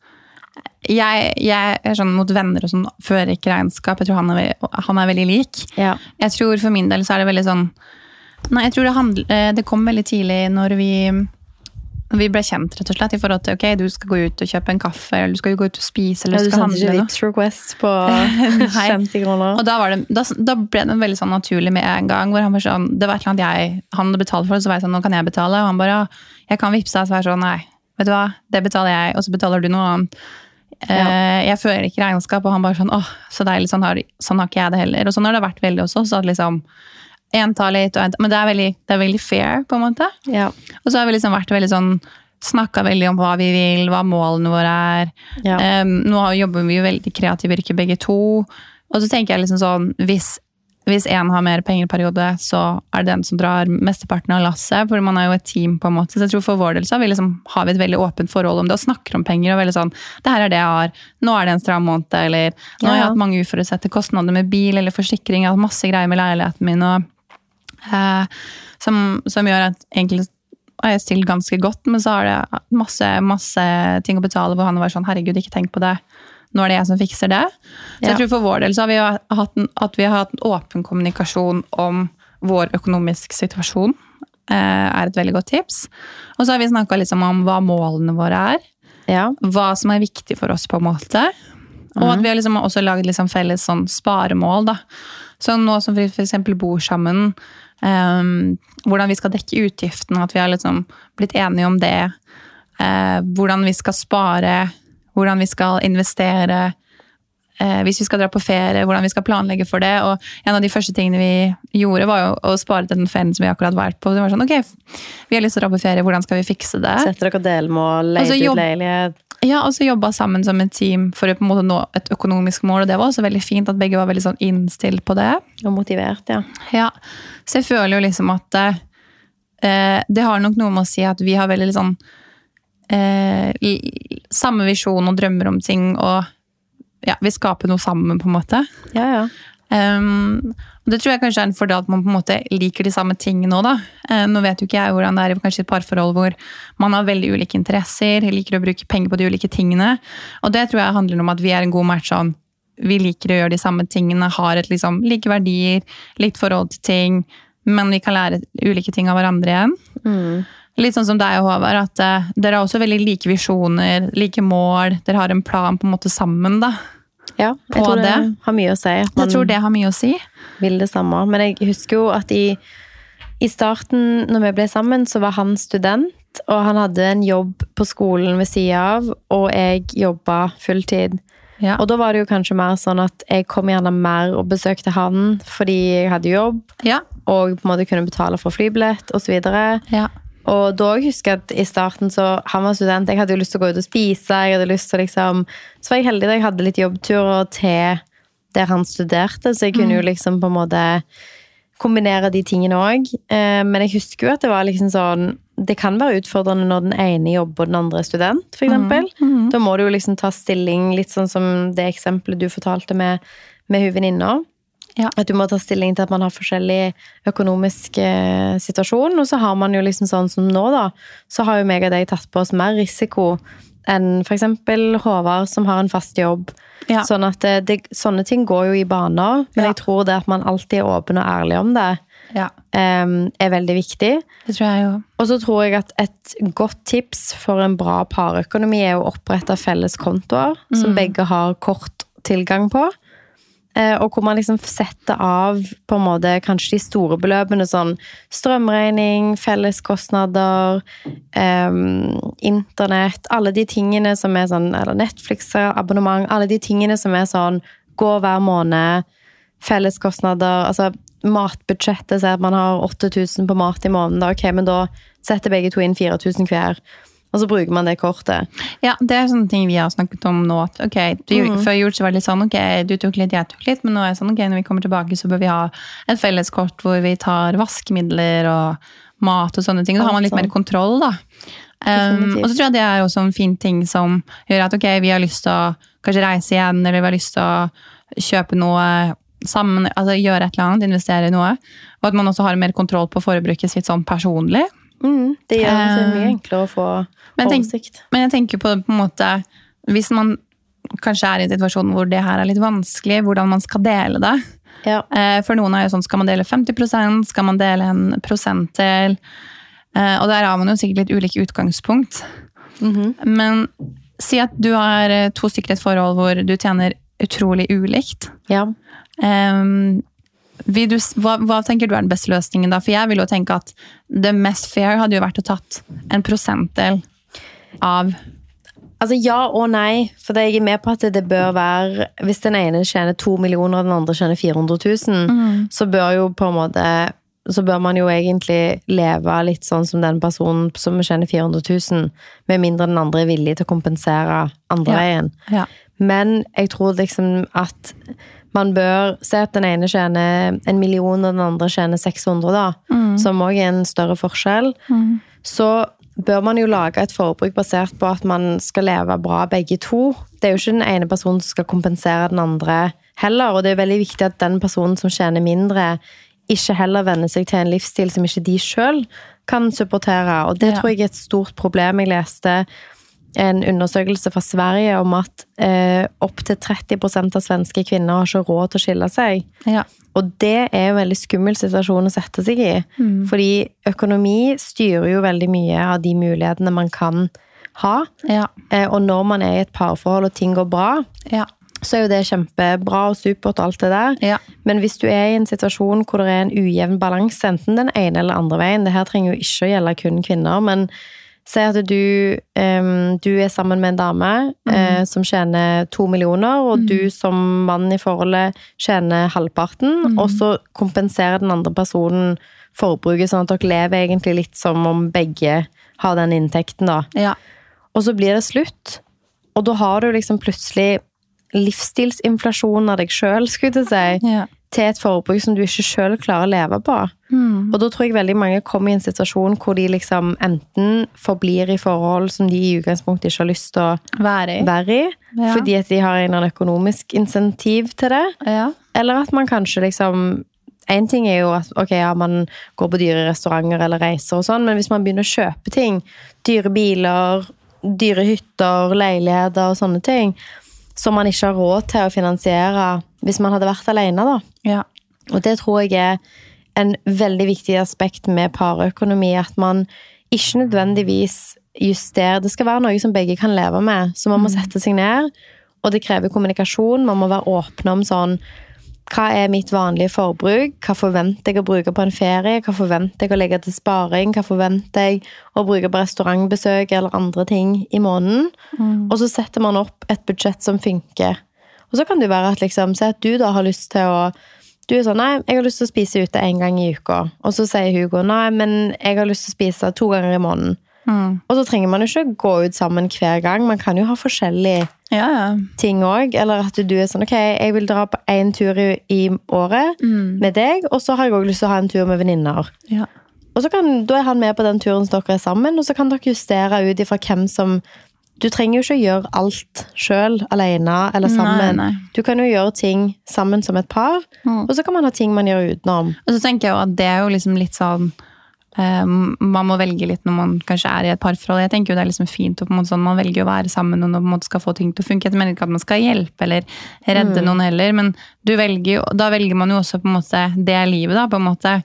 S2: jeg, jeg er sånn mot venner og sånn, fører ikke regnskap. Jeg tror han er, han er veldig lik.
S1: Ja.
S2: Jeg tror for min del så er det veldig sånn Nei, jeg tror det, handl, eh, det kom veldig tidlig når vi, når vi ble kjent, rett og slett. I forhold til ok, du skal gå ut og kjøpe en kaffe, eller du skal gå ut og spise, eller
S1: Ja,
S2: du
S1: du
S2: skal
S1: sendte ikke
S2: handle noe.
S1: Vipps Request på
S2: Nei.
S1: 50 kroner?
S2: Og da, var det, da, da ble det veldig sånn naturlig med en gang. hvor Han var sånn, det var et eller annet jeg, han hadde betalt for, det, så var jeg sånn, nå kan jeg betale. Og han bare, ja, jeg kan vippse deg. Så var jeg sånn, nei, vet du hva, det betaler jeg, og så betaler du noe annet. Ja. jeg fører ikke regnskap, og han bare sånn, åh, så deilig, sånn har, sånn har ikke jeg det heller. Og sånn har det vært veldig også, så at liksom, en tar litt, og en, men det er, veldig, det er veldig fair, på en måte.
S1: Ja.
S2: Og så har vi liksom vært veldig sånn, snakket veldig om hva vi vil, hva målene våre er.
S1: Ja.
S2: Um, nå jobber vi jo veldig kreativt virke, begge to. Og så tenker jeg liksom sånn, hvis hvis én har mer penger i periode, så er det den som drar mesteparten av lasset. For man er jo et team, på en måte. Så jeg tror for vår del så har vi, liksom, har vi et veldig åpent forhold om det og snakker om penger. og veldig sånn, det her er det jeg har, Nå er det en stram måned, eller nå har jeg hatt mange uforutsette kostnader med bil eller forsikring. Jeg har hatt masse greier med leiligheten min. og som, som gjør at egentlig har jeg stilt ganske godt, men så har det masse, masse ting å betale hvor han var sånn herregud, ikke tenk på det. Nå er det jeg som fikser det. Så jeg tror for vår del så har vi hatt en, at vi har hatt en åpen kommunikasjon om vår økonomiske situasjon. Eh, er et veldig godt tips. Og så har vi snakka liksom om hva målene våre er.
S1: Ja.
S2: Hva som er viktig for oss, på en måte. Og at vi har liksom også laget liksom felles sånn sparemål. da. Så nå som vi f.eks. bor sammen, eh, hvordan vi skal dekke utgiftene, at vi har liksom blitt enige om det. Uh, hvordan vi skal spare, hvordan vi skal investere. Uh, hvis vi skal dra på ferie, hvordan vi skal planlegge for det. Og en av de første tingene vi gjorde, var jo å spare til den ferien som vi akkurat var på. Det var sånn, ok, Vi har lyst til å dra på ferie, hvordan skal vi fikse det?
S1: Setter dere delmål, leier ut leilighet.
S2: Ja, og så jobba sammen som et team for å på en måte nå et økonomisk mål. Og det var også veldig fint at begge var veldig sånn innstilt på det.
S1: Og motivert, ja.
S2: Ja, Så jeg føler jo liksom at eh, det har nok noe med å si at vi har veldig sånn eh, samme visjon og drømmer om ting, og ja, vi skaper noe sammen, på en måte.
S1: Ja, ja.
S2: Um, og det tror jeg kanskje er en fordel at man på en måte liker de samme tingene òg, da. Eh, nå vet jo ikke jeg hvordan det er i kanskje et parforhold hvor man har veldig ulike interesser, liker å bruke penger på de ulike tingene. Og det tror jeg handler om at vi er en god match sånn. Vi liker å gjøre de samme tingene, har et liksom like verdier, likt forhold til ting, men vi kan lære ulike ting av hverandre igjen.
S1: Mm.
S2: Litt sånn som deg og Håvard, at uh, dere har også veldig like visjoner, like mål. Dere har en plan på en måte sammen, da.
S1: Ja, jeg
S2: På
S1: tror det,
S2: det.
S1: har mye å si. At man
S2: Jeg tror det har mye å si.
S1: vil det samme. Men jeg husker jo at i, i starten, når vi ble sammen, så var han student. Og han hadde en jobb på skolen ved sida av, og jeg jobba fulltid.
S2: Ja.
S1: Og da var det jo kanskje mer sånn at jeg kom gjerne mer og besøkte han fordi jeg hadde jobb,
S2: ja.
S1: og på en måte kunne betale for flybillett osv.
S2: ja.
S1: Og da husker jeg at i starten så Han var student, jeg hadde jo lyst til å gå ut og spise. jeg hadde lyst til liksom Så var jeg heldig da jeg hadde litt jobbturer til der han studerte, så jeg kunne jo liksom på en måte kombinere de tingene òg. Men jeg husker jo at det var liksom sånn Det kan være utfordrende når den ene jobber og den andre er student, for eksempel. Da må du jo liksom ta stilling, litt sånn som det eksempelet du fortalte med, med hun venninna.
S2: Ja.
S1: At du må ta stilling til at man har forskjellig økonomisk eh, situasjon. Og så har man jo liksom sånn som nå, da, så har jo meg og deg tatt på oss mer risiko enn f.eks. Håvard, som har en fast jobb.
S2: Ja.
S1: Sånn at det, det, sånne ting går jo i baner, men
S2: Ja.
S1: jeg tror det at man alltid er åpen og ærlig om det,
S2: ja.
S1: em, er veldig viktig.
S2: Det tror jeg jo.
S1: Og så tror jeg at et godt tips for en bra parøkonomi er å opprette felles kontoer, som begge har kort tilgang på. Eh, Og hvor man liksom setter av på en måte kanskje de store beløpene, sånn strømregning, felleskostnader, um, internett, alle de tingene som er sånn, eller Netflix-abonnement, alle de tingene som er sånn gå hver måned, felleskostnader, altså matbudsjettet, sier at man har 8000 på mat i måneden, da, ok, men da setter begge to inn 4000 hver, og så bruker man det kortet.
S2: Ja, det er sånne ting vi har snakket om nå. At, okay, du, Før jul så var det litt sånn ok, du tok litt, jeg tok litt. Men nå er det sånn ok, når vi kommer tilbake, så bør vi ha et felleskort hvor vi tar vaskemidler og mat og sånne ting. Da har man litt mer
S1: sånn.
S2: kontroll, da. Um, og så tror jeg det er også en fin ting som gjør at ok, vi har lyst til å kanskje reise igjen, eller vi har lyst til å kjøpe noe sammen, altså gjøre et eller annet, investere i noe. Og at man også har mer kontroll på forbruket sitt sånn personlig.
S1: Mm, det gjør det mye
S2: Eh,
S1: enklere å få
S2: men tenk-
S1: oversikt.
S2: Men jeg tenker på, på en måte Hvis man kanskje er i en situasjon hvor det her er litt vanskelig, hvordan man skal dele det.
S1: Ja.
S2: Eh, For noen er jo sånn, skal man dele 50% skal man dele en prosentdel? Eh, Og der har man jo sikkert litt ulike utgangspunkt.
S1: Mhm.
S2: Men si at du har to stykker i et forhold hvor du tjener utrolig ulikt.
S1: ja.
S2: Um, du, hva, hva tenker du er den beste løsningen da? For jeg vil jo tenke at det mest fair hadde jo vært å tatt en prosentdel av
S1: Altså ja og nei, for jeg er med på at det bør være Hvis den ene tjener to millioner og den andre tjener 400 000, så bør jo på en måte så bør man jo egentlig leve litt sånn som den personen som tjener 400 000, med mindre den andre er villig til å kompensere andre
S2: Ja.
S1: veien.
S2: Ja.
S1: Men jeg tror liksom at man bør se at den ene tjener en million, og den andre tjener 600, da, som òg er en større forskjell, så bør man jo lage et forbruk basert på at man skal leve bra begge to. Det er jo ikke den ene personen som skal kompensere den andre heller, og det er veldig viktig at den personen som tjener mindre, ikke heller venner seg til en livsstil som ikke de sjøl kan supportere. Og det
S2: Ja.
S1: tror jeg er et stort problem. Jeg leste en undersøkelse fra Sverige om at eh, opptil 30% av svenske kvinner har ikke råd til å skille seg.
S2: Ja.
S1: Og det er en veldig skummel situasjon å sette seg i. Fordi økonomi styrer jo veldig mye av de mulighetene man kan ha.
S2: Ja.
S1: Eh, Og når man er i et parforhold og ting går bra,
S2: Ja.
S1: så er jo det kjempebra og supert og alt det der.
S2: Ja.
S1: Men hvis du er i en situasjon hvor det er en ujevn balanse, enten den ene eller andre veien, det her trenger jo ikke å gjelde kun kvinner, men si at du, um, du er sammen med en dame eh, som tjener to millioner, og du som mann i forholdet tjener halvparten, og så kompenserer den andre personen forbruket, sånn at dere lever egentlig litt som om begge har den inntekten, da.
S2: Ja.
S1: Og så blir det slutt. Og da har du liksom plutselig livsstilsinflasjon av deg sjøl, skulle jeg si,
S2: Ja.
S1: Til et forbruk som du ikke sjøl klarer å leve på.
S2: Mm.
S1: Og da tror jeg veldig mange kommer i en situasjon hvor de liksom enten forblir i forhold som de i utgangspunktet ikke har lyst til å
S2: Være i.
S1: være i,
S2: Ja.
S1: fordi at de har en eller annen økonomisk insentiv til det,
S2: Ja.
S1: eller at man kanskje liksom En ting er jo at okay, ja, man går på dyre restauranter eller reiser og sånn, men hvis man begynner å kjøpe ting, dyre biler, dyre hytter, leiligheter og sånne ting, som man ikke har råd til å finansiere hvis man hadde vært alene, da.
S2: Ja.
S1: Og det tror jeg er en veldig viktig aspekt med parøkonomi, at man ikke nødvendigvis justerer Det skal være noe som begge kan leve med, så man må sette seg ned, og det krever kommunikasjon. Man må være åpne om sånn hva er mitt vanlige forbruk? Hva forventer jeg å bruke på en ferie? Hva forventer jeg å legge til sparing? Hva forventer jeg å bruke på restaurantbesøk eller andre ting i måneden? Og så setter man opp et budsjett som funker. Og så kan det være at liksom, se at du da har lyst til å du er sånn, nei, jeg har lyst til å spise ute en gang i uka. Og så sier Hugo, nei, men jeg har lyst til å spise to ganger i måneden.
S2: Mm.
S1: Og så trenger man jo ikke gå ut sammen hver gang. Man kan jo ha forskjellige
S2: Ja, ja.
S1: ting òg. Eller at du er sånn, ok, jeg vil dra på én tur i, i året med deg, og så har jeg òg lyst til å ha en tur med venninner.
S2: Ja.
S1: Og så kan, Da er han med på den turen som dere er sammen, og så kan dere justere ut ifra hvem som Du trenger jo ikke å gjøre alt sjøl, alene eller sammen.
S2: nei.
S1: Du kan jo gjøre ting sammen som et par,
S2: Mm.
S1: og så kan man ha ting man gjør utenom.
S2: Og så tenker jeg jo at det er jo liksom litt sånn eh, Man må velge litt når man kanskje er i et parforhold. Jeg tenker jo det er liksom fint og sånn, Man velger å være sammen og på en måte skal få ting til å funke. Jeg mener ikke at man skal hjelpe eller redde noen heller, men du velger da velger man jo også på en måte det livet. da, på en måte.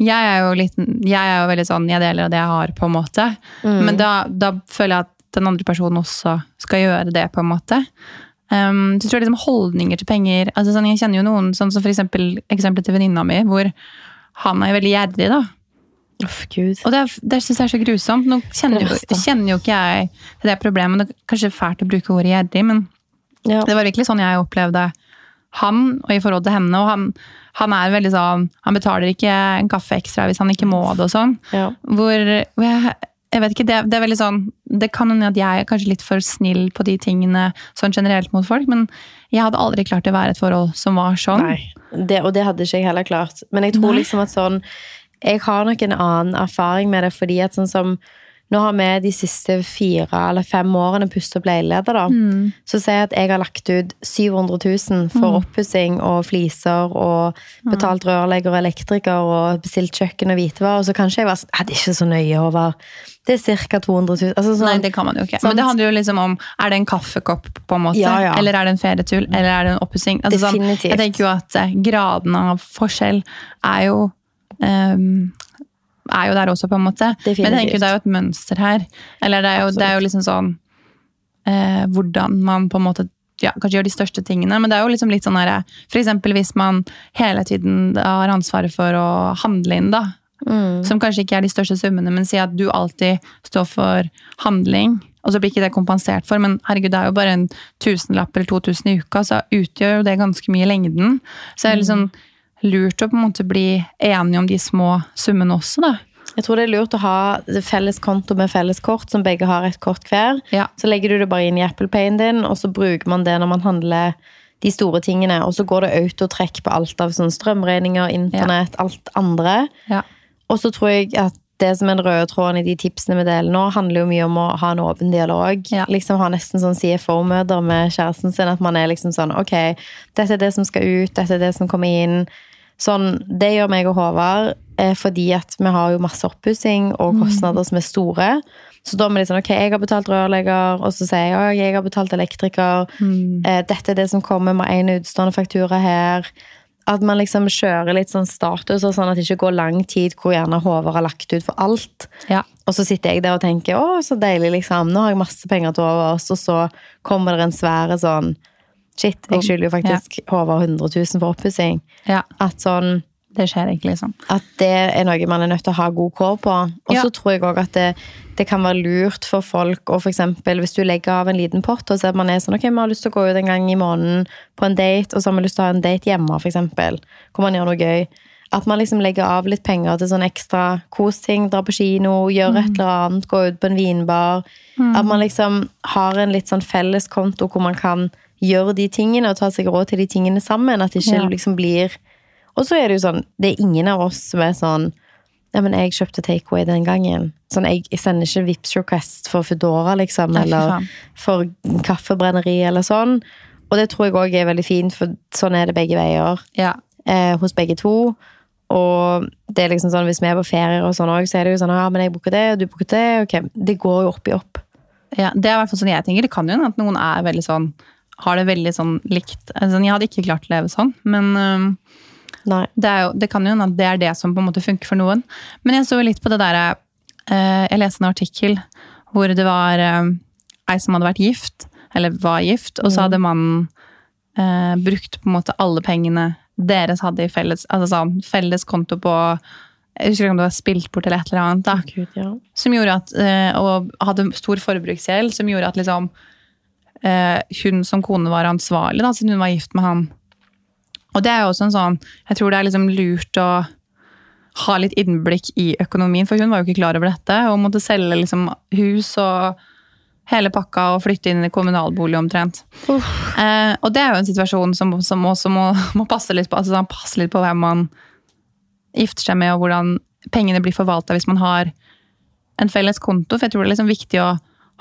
S2: Jeg er jo litt, jeg er jo veldig sånn, jeg deler av det jeg har, på en måte. Men da, da føler jeg at den andre personen også skal gjøre det, på en måte. Um, så tror jeg liksom holdninger til penger altså sånn, Jeg kjenner jo noen, sånn som for eksempel eksempelet til venninna mi, hvor han er veldig gjerrig. da.
S1: Uff, gud.
S2: Og det, det syns jeg er så grusomt. Nå kjenner, jo, kjenner jo ikke jeg til det problemet. Det er kanskje fælt å bruke ordet gjerrig, men
S1: Ja.
S2: det var virkelig sånn jeg opplevde han, og i forhold til henne. Og han, han er veldig sånn Han betaler ikke en kaffe ekstra hvis han ikke må det og sånn.
S1: Ja.
S2: Hvor hvor jeg, jeg vet ikke, det, det er veldig sånn Det kan hende at jeg er kanskje litt for snill på de tingene sånn generelt mot folk, men jeg hadde aldri klart å være et forhold som var sånn.
S1: Nei. Det, og det hadde ikke jeg heller klart. Men jeg tror
S2: Nei.
S1: liksom at sånn Jeg har nok en annen erfaring med det, fordi at sånn som Nå har vi de siste fire eller fem årene pusset opp leiligheter, da.
S2: Mm.
S1: Så sier jeg at jeg har lagt ut 700 000 for oppussing og fliser og betalt rørlegger og elektriker og bestilt kjøkken og hvitevarer, og så kanskje jeg var sånn «Ja, Det er ikke så nøye, Håvard. Det er ca. 200 000. Altså, sånn,
S2: Nei, det kan man jo ikke.
S1: Sant.
S2: Men det handler jo liksom om er det en kaffekopp, på en måte?
S1: Ja, ja.
S2: Eller er det en ferietur? Eller er det en oppussing? Altså, sånn,
S1: Definitivt.
S2: jeg tenker jo at eh, graden av forskjell er jo um, er jo der også, på en måte. Men jeg tenker jo det er jo et mønster her. Eller det er jo, det er jo liksom sånn eh, Hvordan man på en måte ja, kanskje gjør de største tingene. Men det er jo liksom litt sånn her For eksempel hvis man hele tiden har ansvaret for å handle inn, da.
S1: Mm,
S2: Som kanskje ikke er de største summene, men si at du alltid står for handling, og så blir ikke det kompensert for, men herregud, det er jo bare en tusenlapp eller 2000 i uka, så utgjør jo det ganske mye i lengden. Så det er liksom lurt å på en måte bli enige om de små summene også, da.
S1: Jeg tror det er lurt å ha felles konto med felles kort, som begge har et kort hver.
S2: Ja.
S1: Så legger du det bare inn i Apple Payen din, og så bruker man det når man handler de store tingene. Og så går det autotrekk på alt av sånn strømregninger, internett, alt andre.
S2: Ja.
S1: Og så tror jeg at det som er den røde tråden i de tipsene vi deler nå, handler jo mye om å ha en åpen dialog.
S2: Ja.
S1: Liksom Ha nesten sånn CFO-møter med kjæresten sin. At man er liksom sånn Ok, dette er det som skal ut, dette er det som kommer inn. Sånn, Det gjør meg og Håvard eh, fordi at vi har jo masse oppussing og kostnader som er store. Så da er vi litt sånn Ok, jeg har betalt rørlegger, og så sier jeg at jeg har betalt elektriker. Mm. dette er det som kommer med én utstående faktura her. At man liksom kjører litt sånn status, og sånn at det ikke går lang tid hvor gjerne Håvard har lagt ut for alt.
S2: Ja.
S1: Og så sitter jeg der og tenker å, så deilig, liksom. Nå har jeg masse penger til overs, og så kommer det en svære sånn Shit, jeg skylder jo faktisk Håvard 100 000 for oppussing.
S2: ja.
S1: At sånn
S2: Det skjer ikke, liksom.
S1: at det er noe man er nødt til å ha god kår på. Og så
S2: Ja.
S1: tror jeg òg at det, det kan være lurt for folk å eksempel, hvis du legger av en liten pott, og ser at man er sånn ok, vi har lyst til å gå ut en gang i måneden på en date, og så har vi lyst til å ha en date hjemme, eksempel, hvor man gjør noe gøy. At man liksom legger av litt penger til sånn ekstra kosting, dra på kino, gjøre et eller annet, gå ut på en vinbar. At man liksom har en litt sånn felles konto hvor man kan gjøre de tingene og ta seg råd til de tingene sammen. At det ikke
S2: Ja.
S1: liksom blir Og så er det jo sånn, det er ingen av oss som er sånn ja, men jeg kjøpte takeaway den gangen. Sånn, jeg, jeg sender ikke Vips request for Foodora, liksom,
S2: Nei,
S1: eller for kaffebrenneri, eller sånn. Og det tror jeg òg er veldig fint, for sånn er det begge veier
S2: Ja.
S1: eh, hos begge to. Og det er liksom sånn, hvis vi er på ferier og sånn òg, så er det jo sånn ja, men jeg booker det, og du booker det. Ok, det går jo opp i opp.
S2: Ja, det er i hvert fall sånn jeg tenker. Det kan jo hende at noen er veldig sånn har det veldig sånn likt. Altså, jeg hadde ikke klart å leve sånn, men
S1: Nei.
S2: Det, er jo, det kan jo hende at det er det som på en måte funker for noen. Men jeg så litt på det derre eh, Jeg leste en artikkel hvor det var eh, ei som hadde vært gift, eller var gift, og så hadde mannen eh, brukt på en måte alle pengene deres hadde i felles, altså sånn, felles konto på Jeg husker ikke om det var spilt bort eller et eller annet. da
S1: Gud, ja.
S2: som gjorde at, eh, og hadde stor forbruksgjeld, som gjorde at liksom, eh, hun som kone var ansvarlig, da, siden hun var gift med han. Og det er jo også en sånn Jeg tror det er liksom lurt å ha litt innblikk i økonomien, for hun var jo ikke klar over dette, og måtte selge liksom hus og hele pakka og flytte inn i kommunalbolig omtrent. Eh, og det er jo en situasjon som, som også må, må passe litt på altså sånn, passe litt på hvem man gifter seg med, og hvordan pengene blir forvalta hvis man har en felles konto. For jeg tror det er liksom viktig å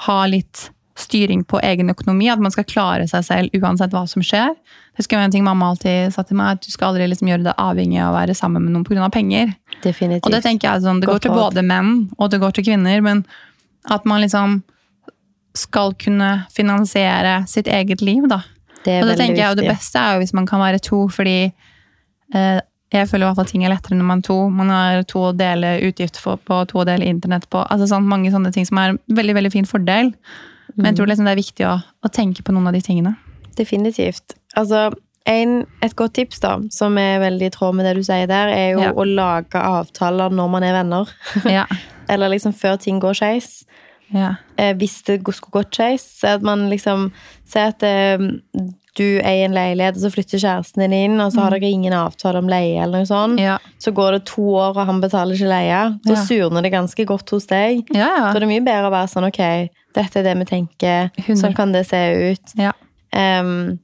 S2: ha litt styring på egen økonomi. At man skal klare seg selv uansett hva som skjer. Det skal være en ting mamma alltid sa til meg, at du skal aldri liksom gjøre deg avhengig av å være sammen med noen pga. penger.
S1: Definitivt.
S2: Og det tenker jeg sånn, det går til både menn og det går til kvinner, men at man liksom skal kunne finansiere sitt eget liv, da.
S1: det
S2: Og det tenker jeg jo det beste er jo hvis man kan være to, fordi eh, jeg føler i hvert fall ting er lettere når man er to. Man har to å dele utgifter på, to å dele internett på. altså sånn, Mange sånne ting som er en veldig veldig fin fordel. Men jeg
S1: Mm.
S2: tror liksom det er viktig å, å tenke på noen av de tingene.
S1: Definitivt. Altså, en, et godt tips da, som er veldig i tråd med det du sier der, er jo
S2: Ja.
S1: å lage avtaler når man er venner.
S2: Ja,
S1: Eller liksom før ting går skeis.
S2: ja,
S1: Eh, hvis det skulle gått skeis, at man liksom sier at eh, du er i en leilighet, og så flytter kjæresten din inn, og så har dere ingen avtale om leie, eller noe sånt.
S2: Mm. ja.
S1: Så går det to år, og han betaler ikke leie. Så
S2: Ja.
S1: surner det ganske godt hos deg.
S2: ja,
S1: Så det er mye bedre å være sånn, ok, dette er det vi tenker,
S2: 100.
S1: sånn kan det se ut.
S2: ja.
S1: Em,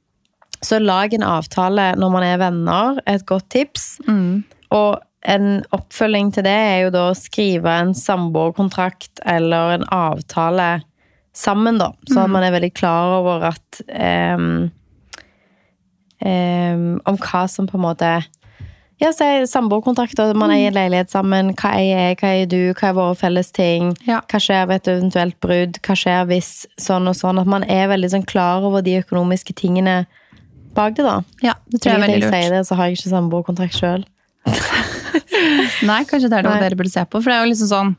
S1: så lag en avtale når man er venner, et godt tips.
S2: Mm.
S1: Og en oppfølging til det er jo da å skrive en samboerkontrakt eller en avtale sammen, da. Så at man er veldig klar over at em, em, Om hva som på en måte Ja, si samboerkontrakter. Man er i en leilighet sammen. Hva eier jeg, hva eier du, hva er våre felles ting?
S2: Ja.
S1: Hva skjer ved et eventuelt brudd? Hva skjer hvis sånn og sånn? At man er veldig sånn klar over de økonomiske tingene bak det, da.
S2: ja, det tror jeg er veldig
S1: jeg sier
S2: lurt.
S1: det, så har jeg ikke samboerkontrakt sjøl.
S2: Nei, kanskje det er det
S1: Nei.
S2: dere burde se på. For det er jo liksom sånn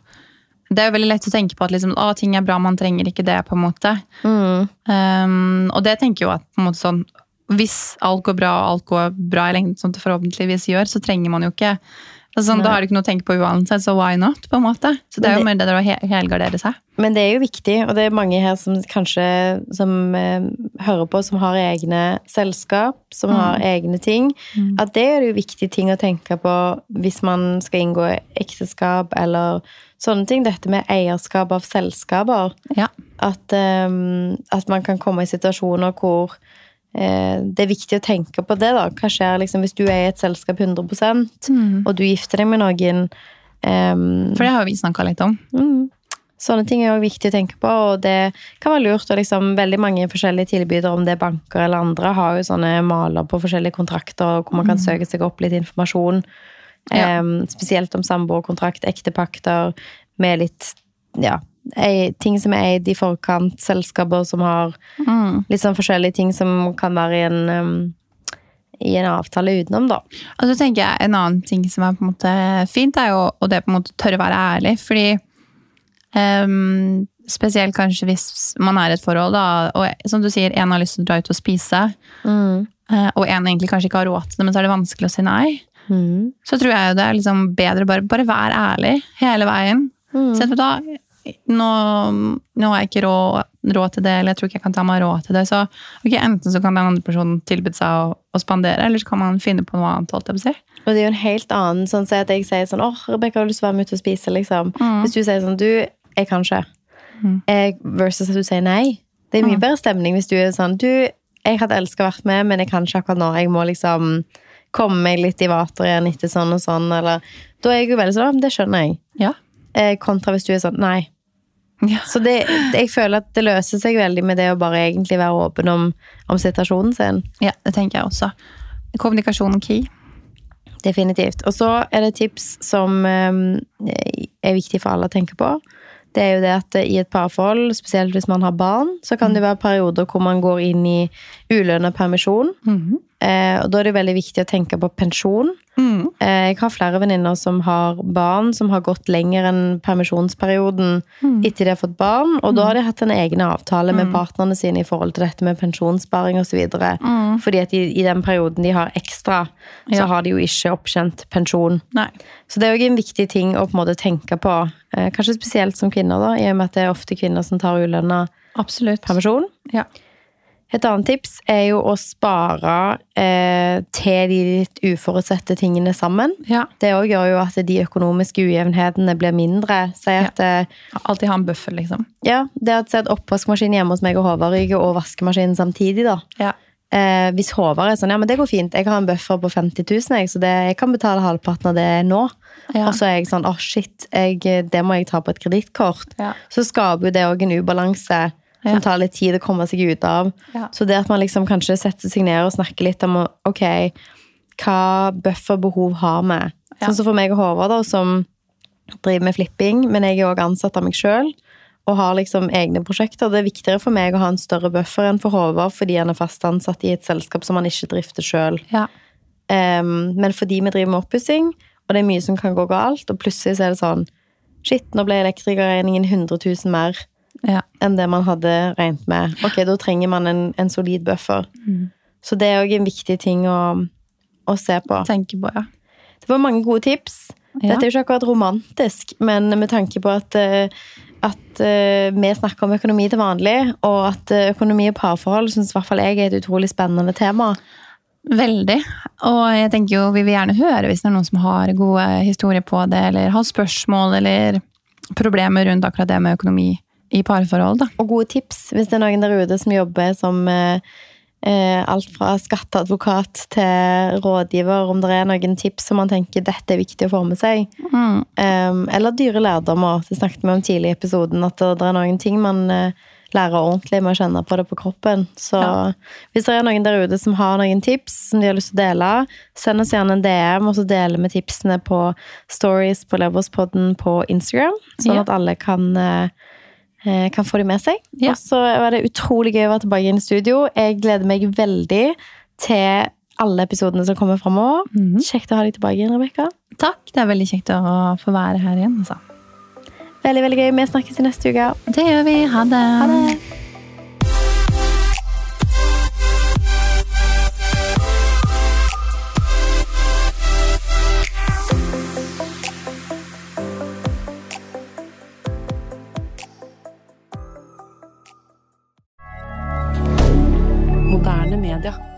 S2: det er jo veldig lett å tenke på at liksom, å, ting er bra, man trenger ikke det. på en måte.
S1: Mm.
S2: Um, og det tenker jo at på en måte sånn, hvis alt går bra, og alt går bra i lengden, som det forhåpentligvis gjør, så trenger man jo ikke altså, sånn, Da har du ikke noe å tenke på uansett, så why not? på en måte. Så det er jo mer det der å helgardere seg.
S1: Men det er jo viktig, og det er mange her som kanskje som eh, hører på, som har egne selskap, som
S2: Mm.
S1: har egne ting. At det er jo viktige ting å tenke på hvis man skal inngå ekteskap eller sånne ting. Dette med eierskap av selskaper.
S2: Ja.
S1: At, eh, at man kan komme i situasjoner hvor det er viktig å tenke på det, da. Hva skjer liksom hvis du er i et selskap 100
S2: Mm.
S1: og du gifter deg med noen? Um,
S2: For det har vi snakka litt om.
S1: Mm. Sånne ting er også viktig å tenke på, og det kan være lurt. Og liksom, veldig mange forskjellige tilbydere, om det er banker eller andre, har jo sånne maler på forskjellige kontrakter hvor man kan søke seg opp litt informasjon.
S2: Ja.
S1: Um, spesielt om samboerkontrakt, ektepakter, med litt ja, ei- ting som er eid i forkant, selskaper som har
S2: Mm.
S1: litt sånn forskjellige ting som kan være i en, um, i en avtale utenom, da.
S2: Og så tenker jeg En annen ting som er på en måte fint, er jo å det på en måte tørre å være ærlig. Fordi um, Spesielt kanskje hvis man er i et forhold, da, og som du sier, en har lyst til å dra ut og spise, mm. og en egentlig kanskje ikke har råd til det, men så er det vanskelig å si nei.
S1: Mm.
S2: Så tror jeg jo det er liksom bedre bare, bare være ærlig hele veien.
S1: Mm.
S2: Så da, nå, nå har jeg ikke råd, råd til det, eller jeg tror ikke jeg kan ta meg råd til det. Så okay, enten så kan den andre personen tilby seg å, å spandere, eller så kan man finne på noe annet. holdt jeg på å si.
S1: Og det er jo en helt annen sånn så at jeg sier sånn, åh, Rebecca, har du lyst til å være med ut og spise, liksom.
S2: Mm.
S1: Hvis du sier sånn, du, jeg kan ikke.
S2: Mm.
S1: Eh, versus at du sier nei. Det er mye
S2: Mm.
S1: bedre stemning hvis du er sånn, du, jeg hadde elsket å vært med, men jeg kan ikke akkurat nå. Jeg må liksom komme meg litt i vater igjen etter sånn og sånn, eller, da er jeg jo veldig sånn, «Å, det skjønner jeg.
S2: Ja.
S1: Eh, kontra hvis du er sånn, nei.
S2: Ja.
S1: Så det, jeg føler at det løser seg veldig med det å bare egentlig være åpen om, om situasjonen sin.
S2: ja, det tenker jeg også. Kommunikasjon key.
S1: Definitivt. Og så er det et tips som eh, er viktig for alle å tenke på. Det er jo det at i et parforhold, spesielt hvis man har barn, så kan det være perioder hvor man går inn i ulønna permisjon.
S2: Mm
S1: -hmm. og da er det veldig viktig å tenke på pensjon.
S2: Mm.
S1: Eh, jeg har flere venninner som har barn som har gått lenger enn permisjonsperioden
S2: Mm.
S1: etter de har fått barn, og da har de hatt en egen avtale med partnerne sine i forhold til dette med pensjonssparing osv.
S2: Mm.
S1: Fordi at i, i den perioden de har ekstra, så
S2: Ja.
S1: har de jo ikke opptjent pensjon.
S2: Nei.
S1: Så det er jo en viktig ting å på en måte tenke på, eh, kanskje spesielt som kvinner, da, i og med at det er ofte kvinner som tar ulønna permisjon.
S2: Ja.
S1: Et annet tips er jo å spare eh, til de litt uforutsette tingene sammen.
S2: ja.
S1: Det òg gjør jo at de økonomiske ujevnhetene blir mindre. Si at, ja.
S2: Alltid ha en buffer, liksom.
S1: ja, det at sett at oppvaskmaskinen hjemme hos meg og Håvard ryker, og vaskemaskinen samtidig, da.
S2: Ja.
S1: Eh, hvis Håvard er sånn, ja, men det går fint, jeg har en buffer på 50 000, jeg, så det, jeg kan betale halvparten av det nå.
S2: Ja.
S1: Og så er jeg sånn, åh shit, jeg, det må jeg ta på et kredittkort.
S2: Ja.
S1: Så skaper jo det òg en ubalanse som tar litt tid å komme seg ut av. Så det at man liksom kanskje setter seg ned og snakker litt om ok, hva bufferbehov har vi? Sånn som for meg og Håvard, da, som driver med flipping, men jeg er òg ansatt av meg sjøl. Og har liksom egne prosjekter. Det er viktigere for meg å ha en større buffer enn for Håvard, fordi han er fast ansatt i et selskap som han ikke drifter sjøl.
S2: Ja.
S1: Um, men fordi vi driver med oppussing, og det er mye som kan gå galt, og plutselig så er det sånn Shit, nå ble elektrikerregningen 100 000 mer
S2: Ja.
S1: enn det man hadde regnet med. Ok, da trenger man en, en solid buffer.
S2: Mm.
S1: Så det er òg en viktig ting å, å se på.
S2: Tenke på, ja.
S1: Det var mange gode tips.
S2: Ja.
S1: Dette er jo ikke akkurat romantisk, men med tanke på at, eh, at eh, vi snakker om økonomi til vanlig, og at eh, økonomi og parforhold syns i hvert fall jeg er et utrolig spennende tema.
S2: Veldig. Og jeg tenker jo, vi vil gjerne høre hvis det er noen som har gode historier på det, eller har spørsmål eller problemer rundt akkurat det med økonomi i parforhold. da.
S1: Og gode tips hvis det er noen der ute som jobber som eh, eh, alt fra skatteadvokat til rådgiver, om det er noen tips som man tenker dette er viktig å få med seg.
S2: Mm.
S1: Um, eller dyre lærdommer. Det snakket vi om tidlig i episoden, at det, er noen ting man eh, lærer ordentlig med å kjenne på det på kroppen. Så
S2: Ja.
S1: hvis det er noen der ute som har noen tips som de har lyst til å dele, send oss gjerne en DM, og så deler vi tipsene på stories på Leverspodden på Instagram, sånn
S2: Ja.
S1: at alle kan eh, kan få de med seg.
S2: Ja.
S1: Og så var det utrolig gøy å være tilbake inn i studio. Jeg gleder meg veldig til alle episodene som kommer framover.
S2: Mhm.
S1: Kjekt å ha deg tilbake igjen, Rebekka.
S2: Takk. Det er veldig kjekt å få være her igjen. Altså.
S1: Veldig, veldig gøy. Vi snakkes i neste uke.
S2: Det gjør vi. Ha det.
S1: Ha det.
S3: Moderne media.